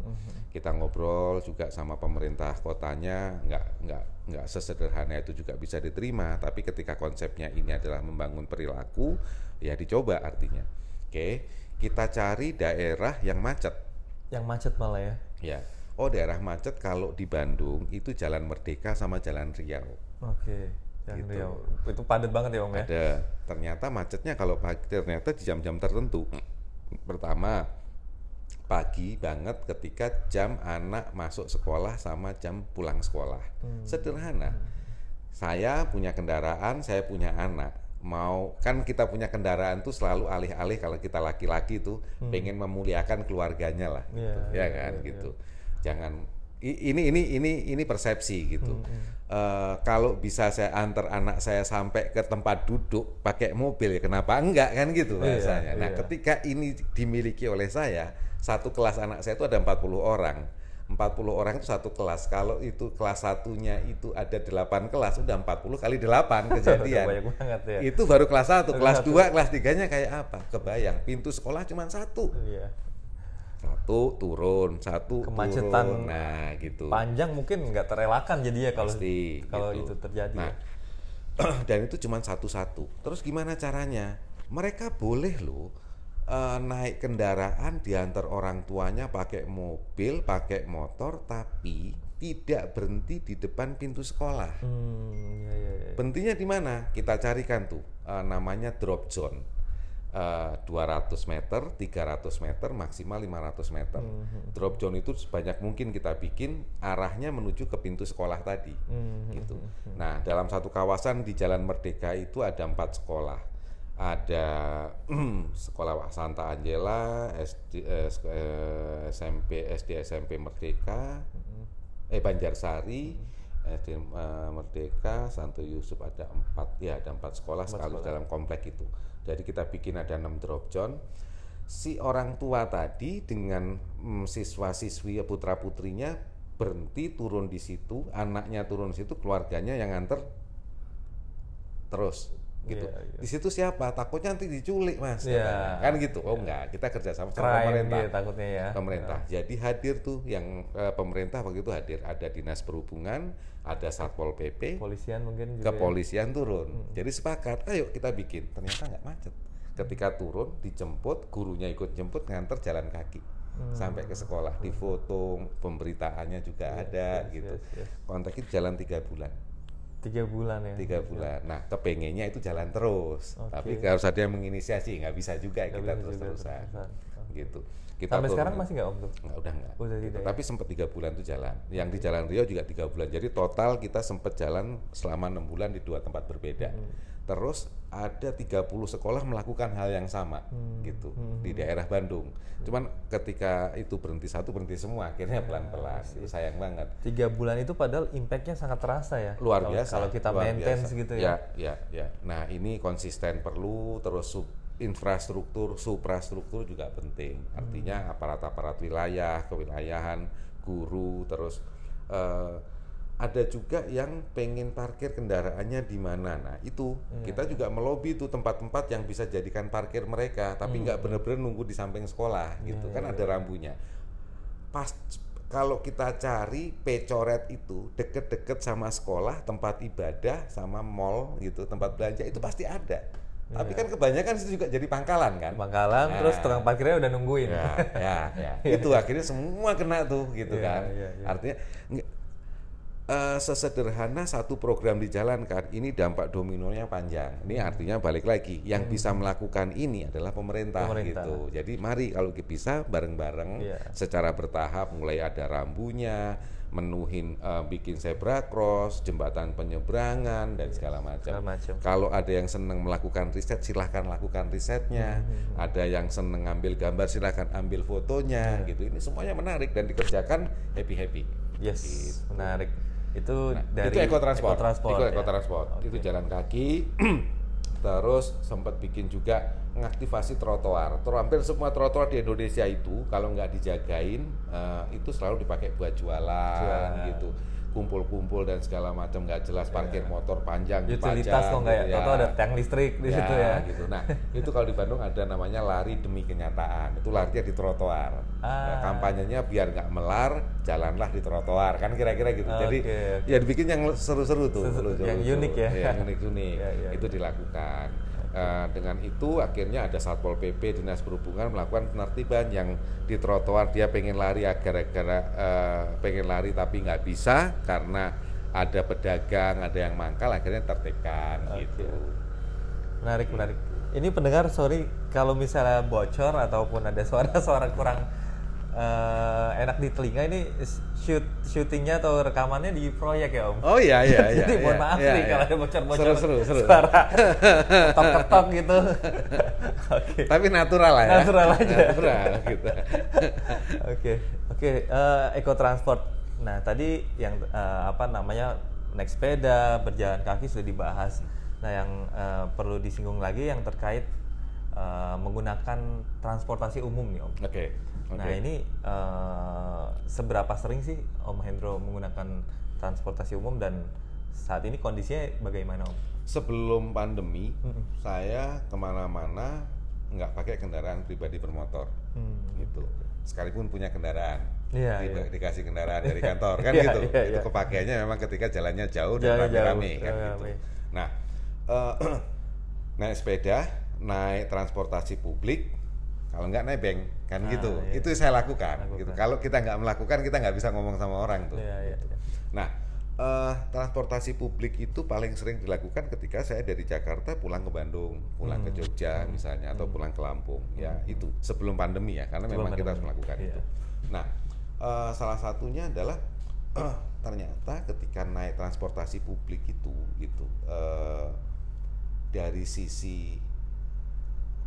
Kita ngobrol juga sama pemerintah kotanya, nggak nggak nggak sesederhana itu juga bisa diterima. Tapi ketika konsepnya ini adalah membangun perilaku, ya dicoba artinya. Oke, kita cari daerah yang macet. Yang macet malah ya. Ya, oh daerah macet kalau di Bandung itu Jalan Merdeka sama Jalan Riau. Oke. Yang Gitu. Riau. Itu padat banget ya Om ya. Ada. Ternyata macetnya kalau pagi ternyata di jam-jam tertentu. Pertama, pagi banget ketika jam anak masuk sekolah sama jam pulang sekolah. Sederhana. Saya punya kendaraan, saya punya anak. Mau kan kita punya kendaraan tuh selalu alih-alih kalau kita laki-laki tuh pengen memuliakan keluarganya lah, Iya, gitu. ya iya, kan iya, gitu. Jangan i- ini ini ini ini persepsi gitu. Eh, kalau bisa saya antar anak saya sampai ke tempat duduk pakai mobil ya kenapa enggak kan gitu Iya, bahasanya. Nah, iya. ketika ini dimiliki oleh saya, satu kelas anak saya itu ada 40 orang. 40 orang itu satu kelas. Kalau itu kelas satunya itu ada 8 kelas, udah 40 kali 8 kejadian. Banget ya. itu baru kelas 1, Baru kelas satu. 2, kelas 3-nya kayak apa? Kebayang, pintu sekolah cuma satu. Iya. Satu turun, satu Kemacetan turun. Nah, gitu. Panjang mungkin nggak terelakkan jadi ya kalau Pasti, kalau gitu. itu terjadi. Nah, ya. dan itu cuma satu-satu. Terus gimana caranya? Mereka boleh loh eh, naik kendaraan diantar orang tuanya pakai mobil, pakai motor, tapi tidak berhenti di depan pintu sekolah. Hmm, iya iya iya. Berhentinya di mana? Kita carikan tuh eh, namanya drop zone. Eh, 200 meter, 300 meter, maksimal 500 meter. Hmm, Drop zone itu sebanyak mungkin kita bikin arahnya menuju ke pintu sekolah tadi Hmm, gitu. Nah, dalam satu kawasan di Jalan Merdeka itu ada empat sekolah. Ada sekolah Santa Angela, SD, eh, sk- eh, SMP, SD SMP Merdeka, eh Banjarsari, SD eh, Merdeka, Santo Yusuf ada empat, ya ada empat sekolah sekali dalam komplek itu. Jadi kita bikin ada enam drop zone. Si orang tua tadi dengan mm, siswa-siswi putra putrinya berhenti turun di situ, anaknya turun di situ, keluarganya yang nganter terus gitu. Iya, iya. Di situ siapa? Takutnya nanti diculik mas, Iya. katanya. kan gitu. Oh enggak, kita kerjasama sama Crime pemerintah dia takutnya ya. pemerintah. Jadi hadir tuh yang eh, pemerintah waktu itu hadir ada dinas perhubungan, ada satpol pp, Polisian mungkin juga. ya. kepolisian turun. Jadi sepakat, ayo kita bikin. Ternyata nggak macet. Ketika turun, dijemput, gurunya ikut jemput, nganter jalan kaki sampai ke sekolah, difoto, pemberitaannya juga ada yes, gitu. yes, yes. Kontak itu jalan tiga bulan, Tiga bulan ya. tiga bulan. Nah, kepengennya itu jalan terus, Oke. tapi harus ada yang menginisiasi, nggak bisa juga Nggak kita bisa terus-terusan, terus-terusan. gitu. Kita Sampai turun- sekarang masih nggak om tuh? Nggak, udah nggak. Udah Gitu. tidak ya? Tapi sempat tiga bulan itu jalan. Yang di Jalan Rio juga tiga bulan. Jadi total kita sempat jalan selama enam bulan di dua tempat berbeda. Hmm. Terus ada 30 sekolah melakukan hal yang sama Hmm. gitu di daerah Bandung. Cuman ketika itu berhenti satu berhenti semua. Akhirnya pelan-pelan. Itu sayang banget. Tiga bulan itu padahal impactnya sangat terasa ya. Luar Kalau- biasa. Kalau kita biasa. gitu ya. ya. Ya, ya, Nah, ini konsisten perlu terus sub infrastruktur, suprastruktur juga penting. Artinya Hmm. aparat-aparat wilayah, kewilayahan, guru, terus eh, ada juga yang pengen parkir kendaraannya di mana. Nah, itu Iya, kita juga melobi tuh tempat-tempat yang bisa jadikan parkir mereka, tapi Hmm. nggak bener-bener nunggu di samping sekolah gitu. Iya, kan ada rambunya. Pas kalau kita cari pecoret itu deket-deket sama sekolah, tempat ibadah, sama mall gitu, tempat belanja itu pasti ada. Tapi kan kebanyakan itu juga jadi pangkalan kan. Pangkalan Nah. terus tukang parkirnya udah nungguin. Ya, ya, ya. itu akhirnya semua kena tuh gitu Iya, kan. iya, iya. Artinya eh, sesederhana satu program dijalankan, ini dampak dominonya panjang. Ini artinya balik lagi, yang bisa melakukan ini adalah pemerintah, Hmm. Pemerintah. gitu. Jadi mari kalau bisa bareng-bareng Iya. secara bertahap, mulai ada rambunya, menuhin eh, bikin zebra cross, jembatan penyeberangan dan segala macam. Kalau ada yang senang melakukan riset, silahkan lakukan risetnya. Ada yang senang ngambil gambar, silahkan ambil fotonya, gitu. Ini semuanya menarik dan dikerjakan happy happy. Yes, Gitu. menarik. Itu Nah, dari itu ekotransport. ekotransport, itu ya. ekotransport. Itu jalan kaki. Terus sempat bikin juga mengaktifasi trotoar. Tro- Hampir semua trotoar di Indonesia itu kalau nggak dijagain eh, itu selalu dipakai buat jualan, Jualan. gitu. Kumpul-kumpul dan segala macam nggak jelas parkir motor panjang Utilitas kok nggak ya? gitu Tahu ada tiang listrik di situ ya. gitu. Nah, itu kalau di Bandung ada namanya lari demi kenyataan. Itu larinya di trotoar. Ah. Ya, kampanyenya biar nggak melar, jalanlah di trotoar. Kan kira-kira gitu. Oke, Jadi ya dibikin yang seru-seru tuh, lucu-lucu. yang unik ya. Iya, yang unik-unik. Iya, iya, itu dilakukan. Eh, dengan itu akhirnya ada Satpol PP Dinas Perhubungan melakukan penertiban yang di trotoar dia pengen lari gara-gara eh, pengen lari tapi nggak bisa karena ada pedagang, ada yang mangkal akhirnya tertibkan Oke. gitu. Menarik, menarik. Ini pendengar, sorry kalau misalnya bocor ataupun ada suara-suara kurang eh, enak di telinga ini shoot syutingnya atau rekamannya di proyek ya Om. Oh iya iya iya. Jadi mohon iya, maaf iya, nih iya. kalau ada bocor-bocor Seru seru seru. suara ketok-ketok gitu. Oke. Tapi natural lah ya. Natural aja. Natural gitu. Oke, oke. eh, Eco transport. Nah, tadi yang eh, apa namanya naik sepeda, berjalan kaki sudah dibahas. Nah, yang eh, perlu disinggung lagi yang terkait eh, menggunakan transportasi umum nih, Om. Oke. Oke. Nah, ini eh, seberapa sering sih Om Hendro menggunakan transportasi umum dan saat ini kondisinya bagaimana, Om? sebelum pandemi Mm-mm. saya ke mana-mana nggak pakai kendaraan pribadi bermotor Hmm. gitu sekalipun punya kendaraan Iya, Di- iya. dikasih kendaraan dari kantor kan Iya, gitu iya, itu iya. kepakaiannya memang ketika jalannya jauh dan jauh, rame-rame kan rame-rame. gitu nah eh, naik sepeda naik transportasi publik kalau nggak nebeng kan Ah, gitu iya. itu saya lakukan, Lakukan. gitu kalau kita nggak melakukan kita nggak bisa ngomong sama orang tuh Iya, iya, iya. Nah, eh, transportasi publik itu paling sering dilakukan ketika saya dari Jakarta pulang ke Bandung, pulang ke Hmm. Jogja misalnya, atau pulang ke Lampung. Ya itu sebelum pandemi ya, karena Sebelum memang kita harus melakukan iya. itu. Nah, eh, salah satunya adalah ternyata ketika naik transportasi publik itu, gitu, eh, dari sisi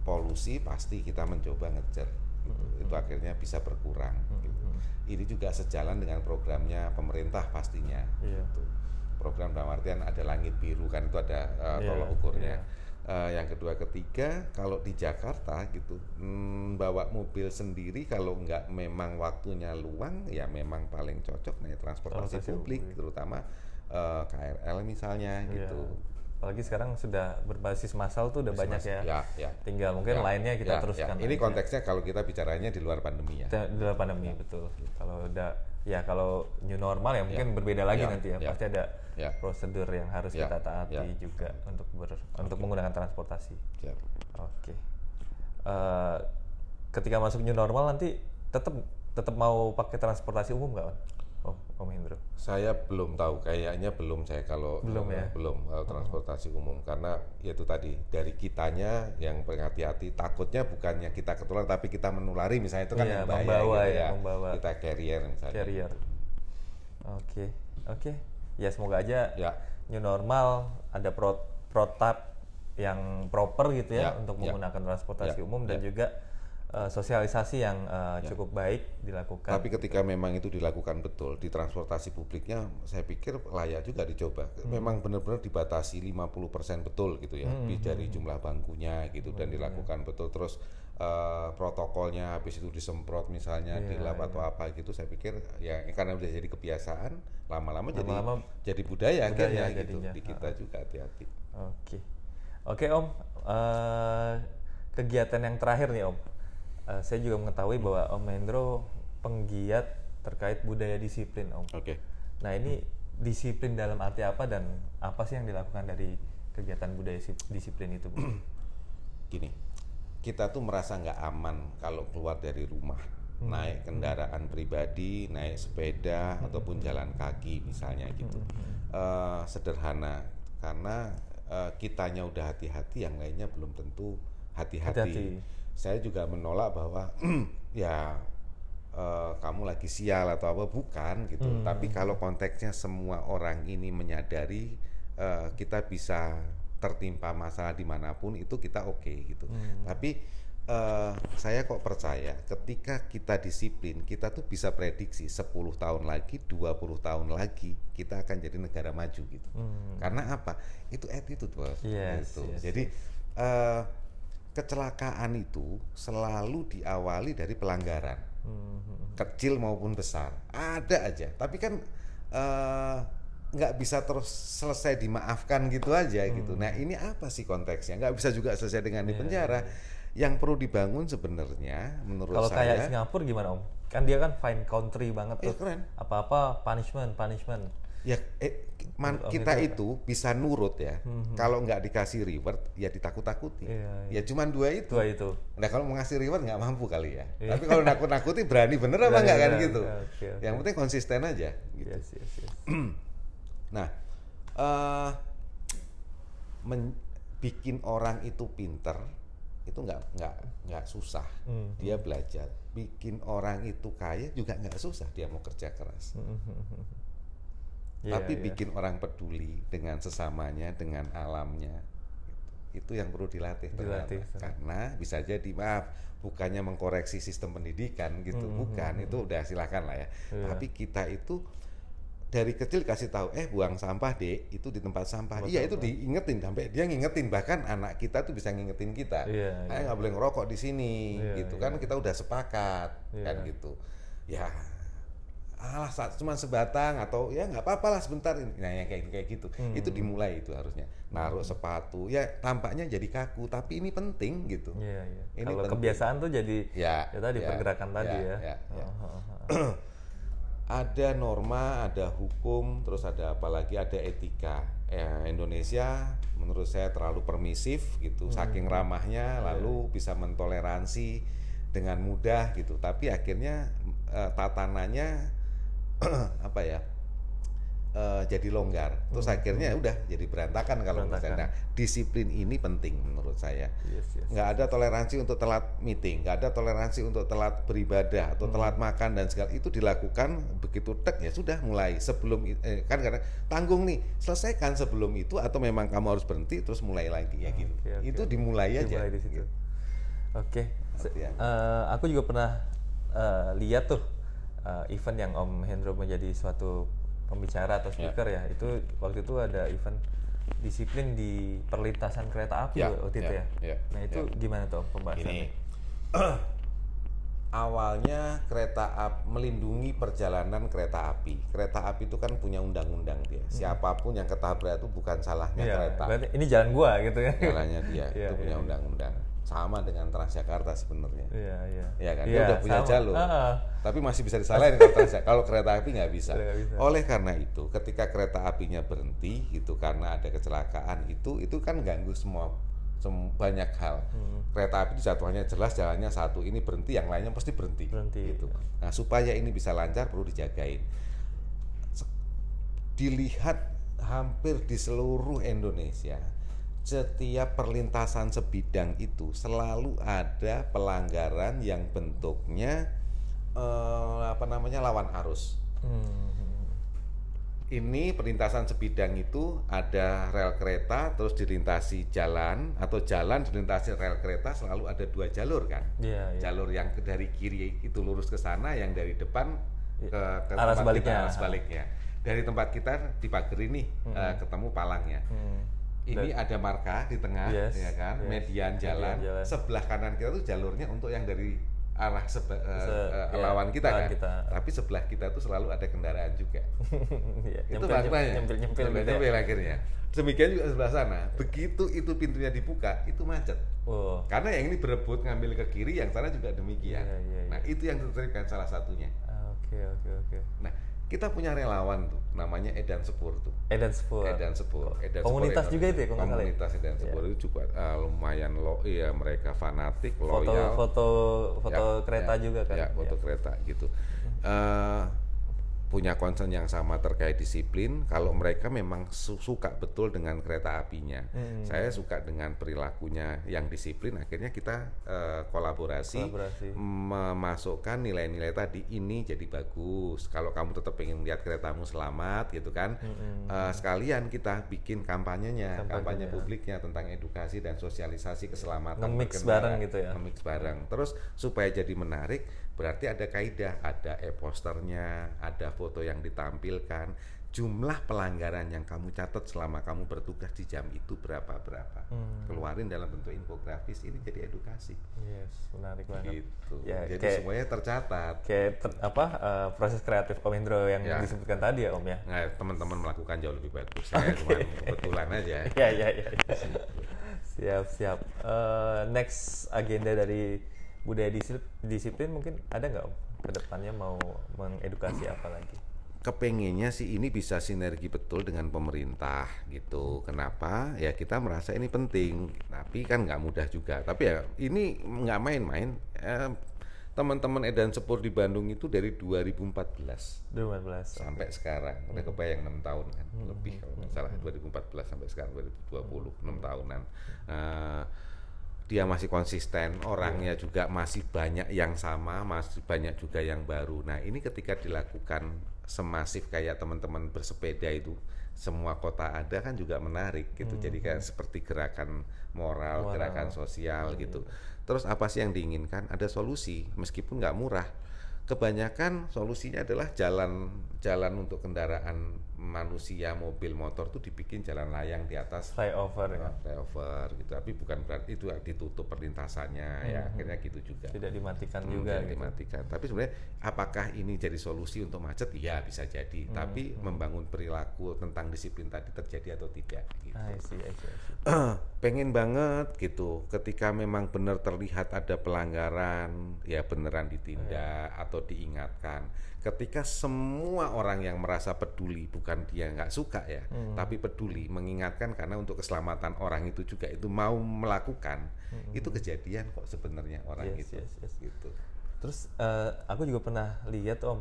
polusi pasti kita mencoba ngejar. Gitu. Itu akhirnya bisa berkurang. Gitu. Ini juga sejalan dengan programnya pemerintah pastinya. Iya. Gitu. Program dalam artian ada langit biru kan itu ada uh, tolok ukurnya. Uh, yang kedua ketiga kalau di Jakarta gitu hmm, bawa mobil sendiri kalau nggak memang waktunya luang ya memang paling cocok naik transportasi publik terutama uh, KRL misalnya gitu. Apalagi sekarang sudah berbasis massal tuh udah banyak ya. Ya, ya. Tinggal mungkin Ya, lainnya kita ya, teruskan. ya. Ini aja. konteksnya kalau kita bicaranya di luar pandemi ya. Di luar pandemi betul. Kalau udah ya kalau new normal ya mungkin berbeda lagi Ya, nanti ya. ya. Pasti ada Ya. prosedur yang harus Ya, kita taati ya. juga untuk ber, untuk menggunakan transportasi. Siap. Oke. Eh, ketika masuk new normal nanti tetap tetap mau pakai transportasi umum nggak, Om? Hendro. Saya belum tahu, kayaknya belum saya kalau Belum ya? belum kalau transportasi umum karena ya itu tadi dari kitanya yang berhati-hati takutnya bukannya kita ketularan tapi kita menulari misalnya itu kan yang bahaya membawa gitu ya, membawa. kita carrier misalnya. Carrier. Oke, oke. Ya semoga aja Ya. new normal ada pro protap yang proper gitu ya, Ya, untuk ya. menggunakan transportasi Ya, umum dan ya. juga eh, sosialisasi yang eh, cukup baik dilakukan. Tapi ketika memang itu dilakukan betul di transportasi publiknya, saya pikir layak juga dicoba. Hmm. Memang benar-benar dibatasi 50% betul gitu ya, Hmm, di dari jumlah bangkunya gitu dan dilakukan betul terus eh, protokolnya habis itu disemprot misalnya Iya, dilap atau apa gitu. Saya pikir ya karena udah jadi kebiasaan, lama-lama jadi Lama-lama jadi budaya, budaya akhirnya gitu. jadinya. Di kita juga hati-hati. Oke, oke Om. Eh, kegiatan yang terakhir nih Om. Eh, saya juga mengetahui bahwa Om Hendro penggiat terkait budaya disiplin Om. Oke. Nah ini disiplin dalam arti apa dan apa sih yang dilakukan dari kegiatan budaya sip- disiplin itu? Bu? gini kita tuh merasa nggak aman kalau keluar dari rumah naik kendaraan pribadi naik sepeda ataupun jalan kaki misalnya gitu Eh, sederhana karena eh, kitanya udah hati-hati yang lainnya belum tentu Hati-hati. Saya juga menolak bahwa ya eh, kamu lagi sial atau apa bukan gitu. Tapi kalau konteksnya semua orang ini menyadari eh, kita bisa tertimpa masalah di mana pun itu kita oke gitu. Tapi eh, saya kok percaya ketika kita disiplin kita tuh bisa prediksi 10 tahun lagi 20 tahun lagi kita akan jadi negara maju gitu. Karena apa? Itu attitude bos. Yes, Gitu. yes, jadi eh, kecelakaan itu selalu diawali dari pelanggaran Hmm, kecil maupun besar ada aja tapi kan eh, nggak bisa terus selesai dimaafkan gitu aja gitu. Nah ini apa sih konteksnya? Nggak bisa juga selesai dengan di penjara. Yang perlu dibangun sebenarnya menurut Kalau saya kayak Singapura gimana om? Kan dia kan fine country banget Iya, tuh. keren. Apa-apa punishment, punishment. Ya eh, man- kita itu- itu bisa nurut ya. Kalau nggak dikasih reward ya ditakut-takuti. Iya, Ya cuman dua itu. Dua itu. Nah kalau mau ngasih reward nggak mampu kali ya. Tapi kalau nakut-nakuti berani bener apa nggak kan gitu. Oke, oke. Yang penting konsisten aja. Gitu. Yes, yes, yes. Nah, eh men- bikin orang itu pinter itu nggak nggak nggak susah. Hmm. Dia belajar. Bikin orang itu kaya juga nggak susah. Dia mau kerja keras. Iya, Tapi iya. bikin orang peduli dengan sesamanya, dengan alamnya. Itu yang perlu dilatih. Dilatih, ternyata. Karena bisa jadi maaf, bukannya mengkoreksi sistem pendidikan gitu, bukan. Itu udah silakan lah ya. Hmm, Iya. Tapi kita itu dari kecil kasih tahu, eh buang sampah dek, itu di tempat sampah. Tempat iya itu diingetin sampai dia ngingetin bahkan anak kita tuh bisa ngingetin kita. Iya, "Eh, iya. nggak boleh ngerokok di sini, Iya, gitu iya. kan kita udah sepakat kan Iya. gitu. Ya alah cuma sebatang atau ya nggak apa-apa lah sebentar. Nah yang kayak kayak gitu. Hmm. itu dimulai itu harusnya. Naruh sepatu ya tampaknya jadi kaku tapi ini penting gitu. Iya, iya. Ini Kalau penting. kebiasaan tuh jadi Ya, ya tadi ya, pergerakan tadi ya, ya. ya, ya. Ada norma ada hukum terus ada apalagi ada etika. Ya, Indonesia menurut saya terlalu permisif gitu. Saking ramahnya lalu bisa mentoleransi dengan mudah gitu. Tapi akhirnya eh, tatanannya apa ya eh, jadi longgar terus akhirnya udah jadi berantakan kalau menurut saya. Berantakan. Nah, disiplin ini penting menurut saya Yes, yes. nggak ada toleransi untuk telat meeting, nggak ada toleransi untuk telat beribadah atau telat makan dan segala itu dilakukan begitu tek ya sudah mulai sebelum eh, kan karena tanggung nih selesaikan sebelum itu atau memang kamu harus berhenti terus mulai lagi ya gitu Oke, oke, itu dimulai aja Dimulai di situ. gitu. Oke. Se- Latihan. eh, aku juga pernah eh, lihat tuh eh, event yang Om Hendro menjadi suatu pembicara atau speaker ya. Itu waktu itu ada event disiplin di perlintasan kereta api Ya, waktu itu ya, ya. ya, Nah itu gimana tuh pembahasannya? Ini awalnya kereta api melindungi perjalanan kereta api. Kereta api itu kan punya undang-undang dia. Siapa pun yang ketabrak itu bukan salahnya Iya, kereta. berarti ini jalan gua gitu ya. Jalannya dia Iya, itu punya iya. undang-undang. Sama dengan Transjakarta sebenarnya. Iya, iya. Ya kan, Iya, dia udah punya sama. jalur. Ah, Tapi masih bisa disalahin kalau Transjakarta. Kalau kereta api nggak bisa. Bisa. Oleh karena itu, ketika kereta apinya berhenti, itu karena ada kecelakaan itu, itu kan ganggu semua sem- banyak hal. Hmm. Kereta api itu jadwalnya jelas, jalannya satu, ini berhenti, yang lainnya pasti berhenti. Berhenti, Gitu. ya. Nah, supaya ini bisa lancar perlu dijagain. Dilihat hampir di seluruh Indonesia, setiap perlintasan sebidang itu selalu ada pelanggaran yang bentuknya eh, apa namanya lawan arus. hmm. Ini perlintasan sebidang itu ada rel kereta terus dilintasi jalan atau jalan dilintasi rel kereta selalu ada dua jalur kan. Iya, iya. Jalur yang dari kiri itu lurus ke sana, yang dari depan ke, ke Arah sebaliknya. kita, arah sebaliknya. Dari tempat kita di pagar ini eh, ketemu palangnya. Hmm. Ini ada marka di tengah, Yes, ya kan, yes. median jalan. Median jalan. Sebelah kanan kita tuh jalurnya untuk yang dari arah sebe- eh, Se- eh, ya, lawan kita kan. kita. Tapi sebelah kita tuh selalu ada kendaraan juga. Iya, itu nyempil, maknanya. nyempil, nyempil, gitu ya. Nyempil akhirnya. Demikian juga sebelah sana. Begitu itu pintunya dibuka, itu macet. Oh, Karena yang ini berebut ngambil ke kiri, yang sana juga demikian. Iya, iya, Nah, itu yang diterapkan salah satunya. ah, oke, oke, oke. Nah, kita punya relawan tuh, namanya Edan Sepur tuh. Edan Spur. Edan Sepur. Edan Sepur Komunitas Indonesia. juga itu ya, ya? Komunitas Edan Sepur itu juga ah, lumayan lo, iya mereka fanatik, Foto, loyal. foto, foto Ya, kereta ya, juga kan? Ya, foto kereta gitu. Eh, punya concern yang sama terkait disiplin. Kalau mereka memang su- suka betul dengan kereta apinya, Hmm. saya suka dengan perilakunya yang disiplin. Akhirnya kita eh, kolaborasi, Kolaborasi. memasukkan nilai-nilai tadi ini jadi bagus. Kalau kamu tetap ingin melihat keretamu selamat, gitu kan, eh, sekalian kita bikin kampanyenya, kampanye Kampanyenya. publiknya tentang edukasi dan sosialisasi keselamatan berkendara. bareng gitu ya? Nge-mix bareng. Terus supaya jadi menarik, berarti ada kaidah, ada e-posternya, ada foto yang ditampilkan. jumlah pelanggaran yang kamu catat selama kamu bertugas di jam itu berapa berapa Hmm. keluarin dalam bentuk infografis ini jadi edukasi Yes, menarik banget. gitu Ya, jadi kayak- semuanya tercatat Kayak ter- apa eh, proses kreatif Om yang Ya. disebutkan tadi ya Om ya. nah teman-teman melakukan jauh lebih bagus saya cuma kebetulan aja Iya iya iya. siap siap. Eh, next agenda dari budaya disiplin, mungkin ada nggak Om? Ke depannya mau mengedukasi apa lagi? kepengennya sih ini bisa sinergi betul dengan pemerintah gitu. Kenapa? Ya kita merasa ini penting, tapi kan nggak mudah juga. Tapi ya ini nggak main-main. Eh, teman-teman Edan Sepur di Bandung itu dari 2014 2015. sampai sekarang udah kebayang enam tahun kan lebih kalau nggak salah 2014 sampai sekarang 2020 enam tahunan Eh, dia masih konsisten orangnya juga masih banyak yang sama masih banyak juga yang baru. Nah ini ketika dilakukan semasif kayak teman-teman bersepeda itu semua kota ada kan juga menarik gitu. Jadi kayak seperti gerakan moral, Moral. gerakan sosial gitu. Terus apa sih yang diinginkan? Ada solusi meskipun nggak murah. Kebanyakan solusinya adalah jalan jalan untuk kendaraan manusia mobil motor tuh dibikin jalan layang di atas Flyover ya. uh, flyover gitu. Tapi bukan berarti itu ditutup perlintasannya ya akhirnya gitu juga. Tidak dimatikan Hmm, juga jangan gitu. dimatikan. Tapi sebenarnya apakah ini jadi solusi untuk macet? Iya bisa jadi. Hmm, tapi membangun perilaku tentang disiplin tadi terjadi atau tidak gitu. I see, I see, I see. pengen banget gitu. Ketika memang benar terlihat ada pelanggaran ya beneran ditindak atau diingatkan ketika semua orang yang merasa peduli bukan dia nggak suka ya tapi peduli mengingatkan karena untuk keselamatan orang itu juga itu mau melakukan itu kejadian kok sebenarnya orang Yes, itu yes, yes. gitu Terus eh, aku juga pernah lihat Om,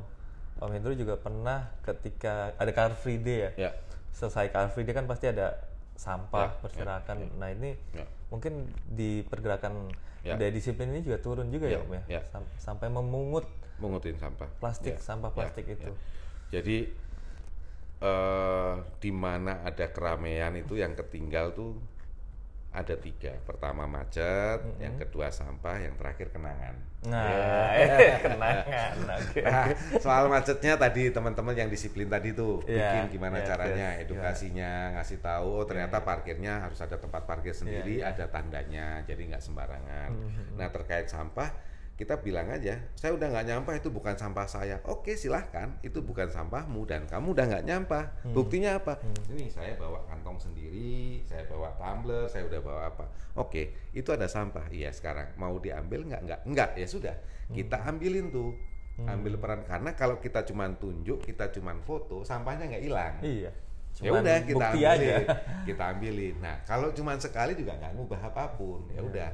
Om Hendro juga pernah ketika ada Car Free Day ya. ya Selesai Car Free Day kan pasti ada sampah Ya, berserakan. Nah ini Ya. mungkin di pergerakan Ya. budaya disiplin ini juga turun juga ya, Ya, Om ya, ya. Sam- sampai memungut mengutin sampah plastik Ya, sampah ya, plastik ya. itu. Jadi eh di mana ada keramaian itu yang ketinggal tuh ada tiga. Pertama macet, yang kedua sampah, yang terakhir kenangan. Nah, eh, kenangan. Oke. Nah, soal macetnya tadi teman-teman yang disiplin tadi tuh Iya, bikin gimana yes, caranya, yes, edukasinya, ngasih tahu oh ternyata parkirnya harus ada tempat parkir sendiri, iya. ada tandanya, jadi nggak sembarangan. Mm-hmm. Nah terkait sampah kita bilang aja, saya udah nggak nyampah itu bukan sampah saya. Oke silahkan, itu bukan sampahmu dan kamu udah nggak nyampah. Hmm. Buktinya apa? Ini saya bawa kantong sendiri, saya bawa tumbler, saya udah bawa apa? Oke, itu ada sampah. Iya sekarang mau diambil nggak? Nggak, nggak ya sudah. Kita ambilin tuh, ambil peran karena kalau kita cuman tunjuk, kita cuman foto, sampahnya nggak hilang. Iya. Ya udah kita ambilin, aja. kita ambilin. Nah kalau cuman sekali juga nggak ngubah apa pun. Iya. Ya udah.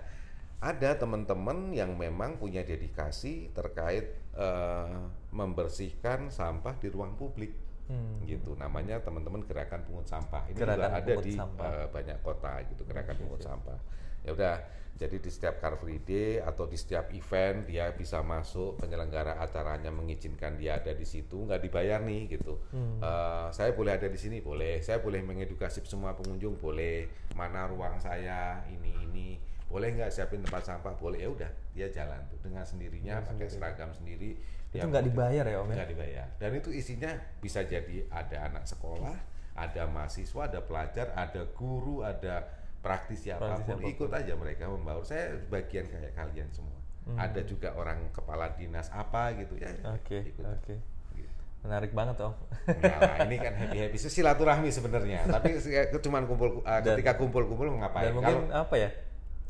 Ada teman-teman yang memang punya dedikasi terkait eh, membersihkan sampah di ruang publik. Hmm. gitu. Namanya teman-teman gerakan pungut sampah. Ini Gerakan juga ada di sampah. eh, banyak kota gitu gerakan pungut sampah. Ya udah jadi di setiap Car Free Day atau di setiap event dia bisa masuk penyelenggara acaranya mengizinkan dia ada di situ nggak dibayar nih gitu. Hmm. Eh, saya boleh ada di sini? Boleh. Saya boleh mengedukasi semua pengunjung? Boleh. Mana ruang saya? Ini ini boleh nggak siapin tempat sampah boleh ya udah dia jalan tuh dengan sendirinya pakai seragam sendiri Itu nggak dibayar ya Om ya? nggak dibayar dan itu isinya bisa jadi ada anak sekolah ada mahasiswa ada pelajar ada guru ada praktisi apa pun apa pun. ikut aja mereka membaur saya bagian kayak kalian semua Hmm. ada juga orang kepala dinas apa gitu ya Oke, ikut oke. gitu. Menarik banget Om. Nah, ini kan happy happy silaturahmi sebenarnya tapi se- cuman kumpul uh, ketika kumpul-kumpul ngapain Dan mungkin apa ya?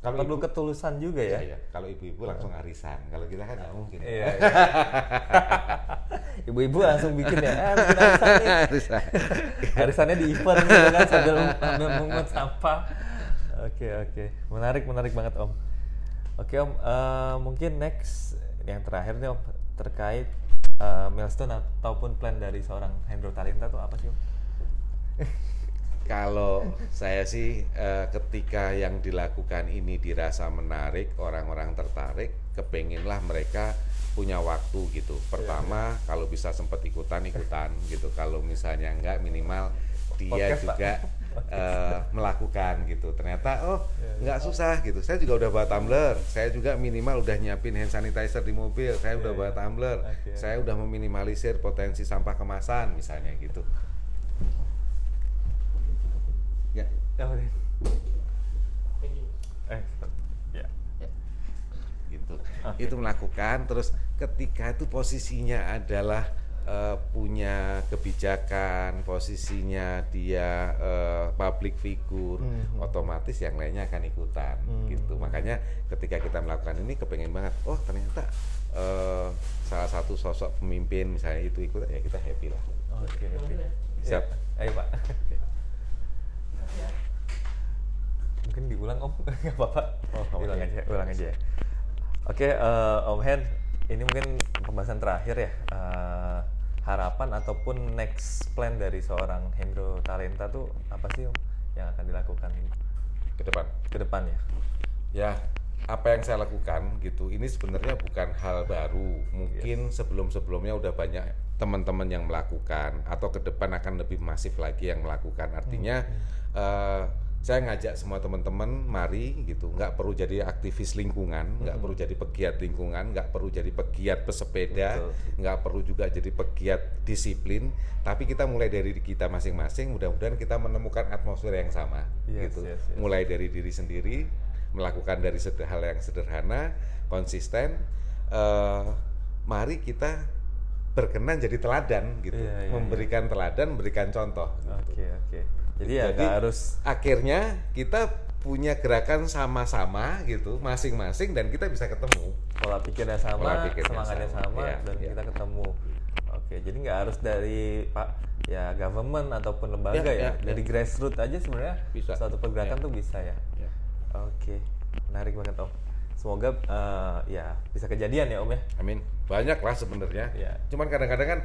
Kalau perlu ibu- ketulusan juga ya. Iya, iya. kalau ibu-ibu langsung arisan kalau kita kan nggak mungkin Iya. Ibu-ibu langsung bikin ya, eh, bikin arisan nih. arisan Arisannya di event gitu kan sambil sambil mengut sampah. Oke oke, menarik menarik banget Om. Oke Om, eh, mungkin next yang terakhir nih Om terkait eh, milestone ataupun plan dari seorang Hendro Talenta tuh apa sih Om? Kalau saya sih eh, ketika yang dilakukan ini dirasa menarik, orang-orang tertarik, kepenginlah mereka punya waktu gitu. Pertama, kalau bisa sempat ikutan ikutan gitu. Kalau misalnya enggak minimal dia Podcast, juga eh, melakukan gitu. Ternyata oh nggak susah gitu. Saya juga udah bawa tumbler. Saya juga minimal udah nyiapin hand sanitizer di mobil. Saya udah bawa tumbler. Oke. Saya udah meminimalisir potensi sampah kemasan misalnya gitu Eh, ya. gitu Oke. itu melakukan terus ketika itu posisinya adalah eh, punya kebijakan posisinya dia eh, public figure Mhm. otomatis yang lainnya akan ikutan Hmm. gitu makanya ketika kita melakukan ini kepengen banget oh ternyata eh, salah satu sosok pemimpin misalnya itu ikut ya kita happy lah Oke, oke. Siap. Ya, Ayo, Pak. Mungkin diulang, Om. Nggak apa-apa. Oh, ulang aja, ulang aja ya. Oke, eh, Om Hen, ini mungkin pembahasan terakhir ya. Eh, harapan ataupun next plan dari seorang Hendro Talenta tuh apa sih, Om, yang akan dilakukan ke depan ke depan ya? ya apa yang saya lakukan gitu ini sebenarnya bukan hal baru mungkin sebelum-sebelumnya udah banyak teman-teman yang melakukan atau ke depan akan lebih masif lagi yang melakukan artinya eh, saya ngajak semua teman-teman mari gitu nggak perlu jadi aktivis lingkungan nggak perlu jadi pegiat lingkungan nggak perlu jadi pegiat pesepeda Betul. nggak perlu juga jadi pegiat disiplin tapi kita mulai dari kita masing-masing mudah-mudahan kita menemukan atmosfer yang sama Yes, gitu yes, yes. mulai dari diri sendiri melakukan dari hal yang sederhana konsisten eh, mari kita berkenan jadi teladan gitu Iya, iya, memberikan teladan memberikan contoh gitu. Oke, oke. Jadi ya nggak harus akhirnya kita punya gerakan sama-sama gitu masing-masing dan kita bisa ketemu pola pikirnya sama, Pola pikirnya semangatnya sama, sama, iya, dan iya. kita ketemu. Oke, jadi nggak harus dari pak ya government ataupun lembaga Iya, ya, iya, dari iya. grassroots aja sebenarnya Bisa. suatu pergerakan Iya. tuh bisa ya. Ya. Oke, menarik banget om. Semoga eh, ya bisa kejadian ya om ya. Amin. Banyak lah sebenarnya. Iya. Cuman kadang-kadang kan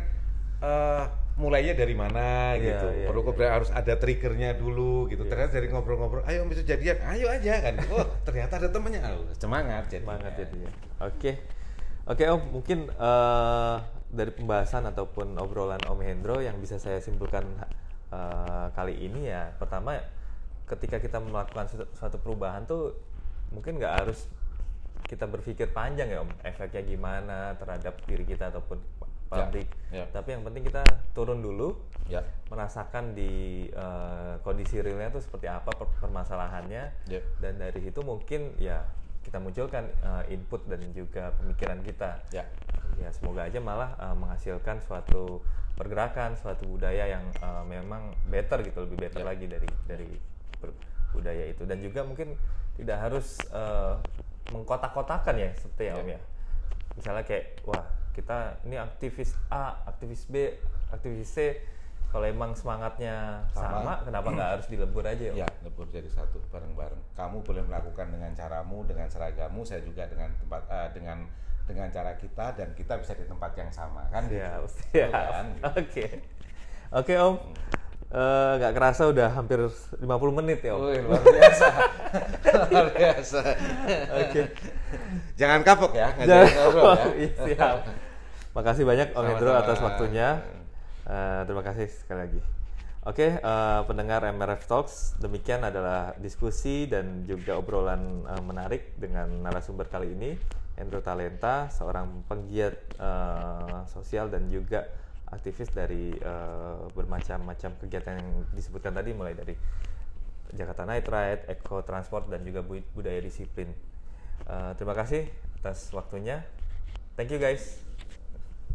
eh, mulainya dari mana Iya, gitu. iya, Perlu iya. kemudian harus ada triggernya dulu gitu. Iya. Ternyata dari ngobrol-ngobrol, ayo bisa jadian, ayo aja kan. Oh ternyata ada temennya, oh, semangat jadi. Semangat jadinya. Oke, oke om. Mungkin eh, dari pembahasan ataupun obrolan Om Hendro yang bisa saya simpulkan eh, kali ini ya, pertama ketika kita melakukan suatu, suatu perubahan tuh mungkin nggak harus kita berpikir panjang ya om, efeknya gimana terhadap diri kita ataupun publik. ya. Tapi yang penting kita turun dulu, Ya. merasakan di eh, kondisi realnya tuh seperti apa per- permasalahannya Ya. dan dari situ mungkin ya kita munculkan eh, input dan juga pemikiran kita Ya. ya semoga aja malah eh, menghasilkan suatu pergerakan suatu budaya yang eh, memang better gitu lebih better Ya. lagi dari dari budaya itu dan juga mungkin tidak harus eh, mengkotak-kotakan ya seperti ya Ya. om ya misalnya kayak wah kita ini aktivis A aktivis B aktivis C kalau emang semangatnya sama, Sama. kenapa nggak harus dilebur aja? Ya, lebur jadi satu bareng-bareng. Kamu boleh melakukan dengan caramu, dengan seragamu, saya juga dengan tempat eh, dengan dengan cara kita dan kita bisa di tempat yang sama kan? Siap, gitu. siap. Kan? Oke. Oke, Om. Eh, nggak kerasa udah hampir 50 menit ya, Om. Wih, luar biasa. luar biasa. Oke. Jangan kapok ya, Jangan- ngobrol ya. Iya, siap. Makasih banyak Om Hendro atas waktunya. Eh, terima kasih sekali lagi. Oke, eh, pendengar MRF Talks, demikian adalah diskusi dan juga obrolan eh, menarik dengan narasumber kali ini, Hendro Talenta, seorang penggiat eh, sosial dan juga aktivis dari eh, bermacam-macam kegiatan yang disebutkan tadi, mulai dari Jakarta Night Ride, Eco Transport, dan juga bu- budaya disiplin. Eh, terima kasih atas waktunya. Thank you guys.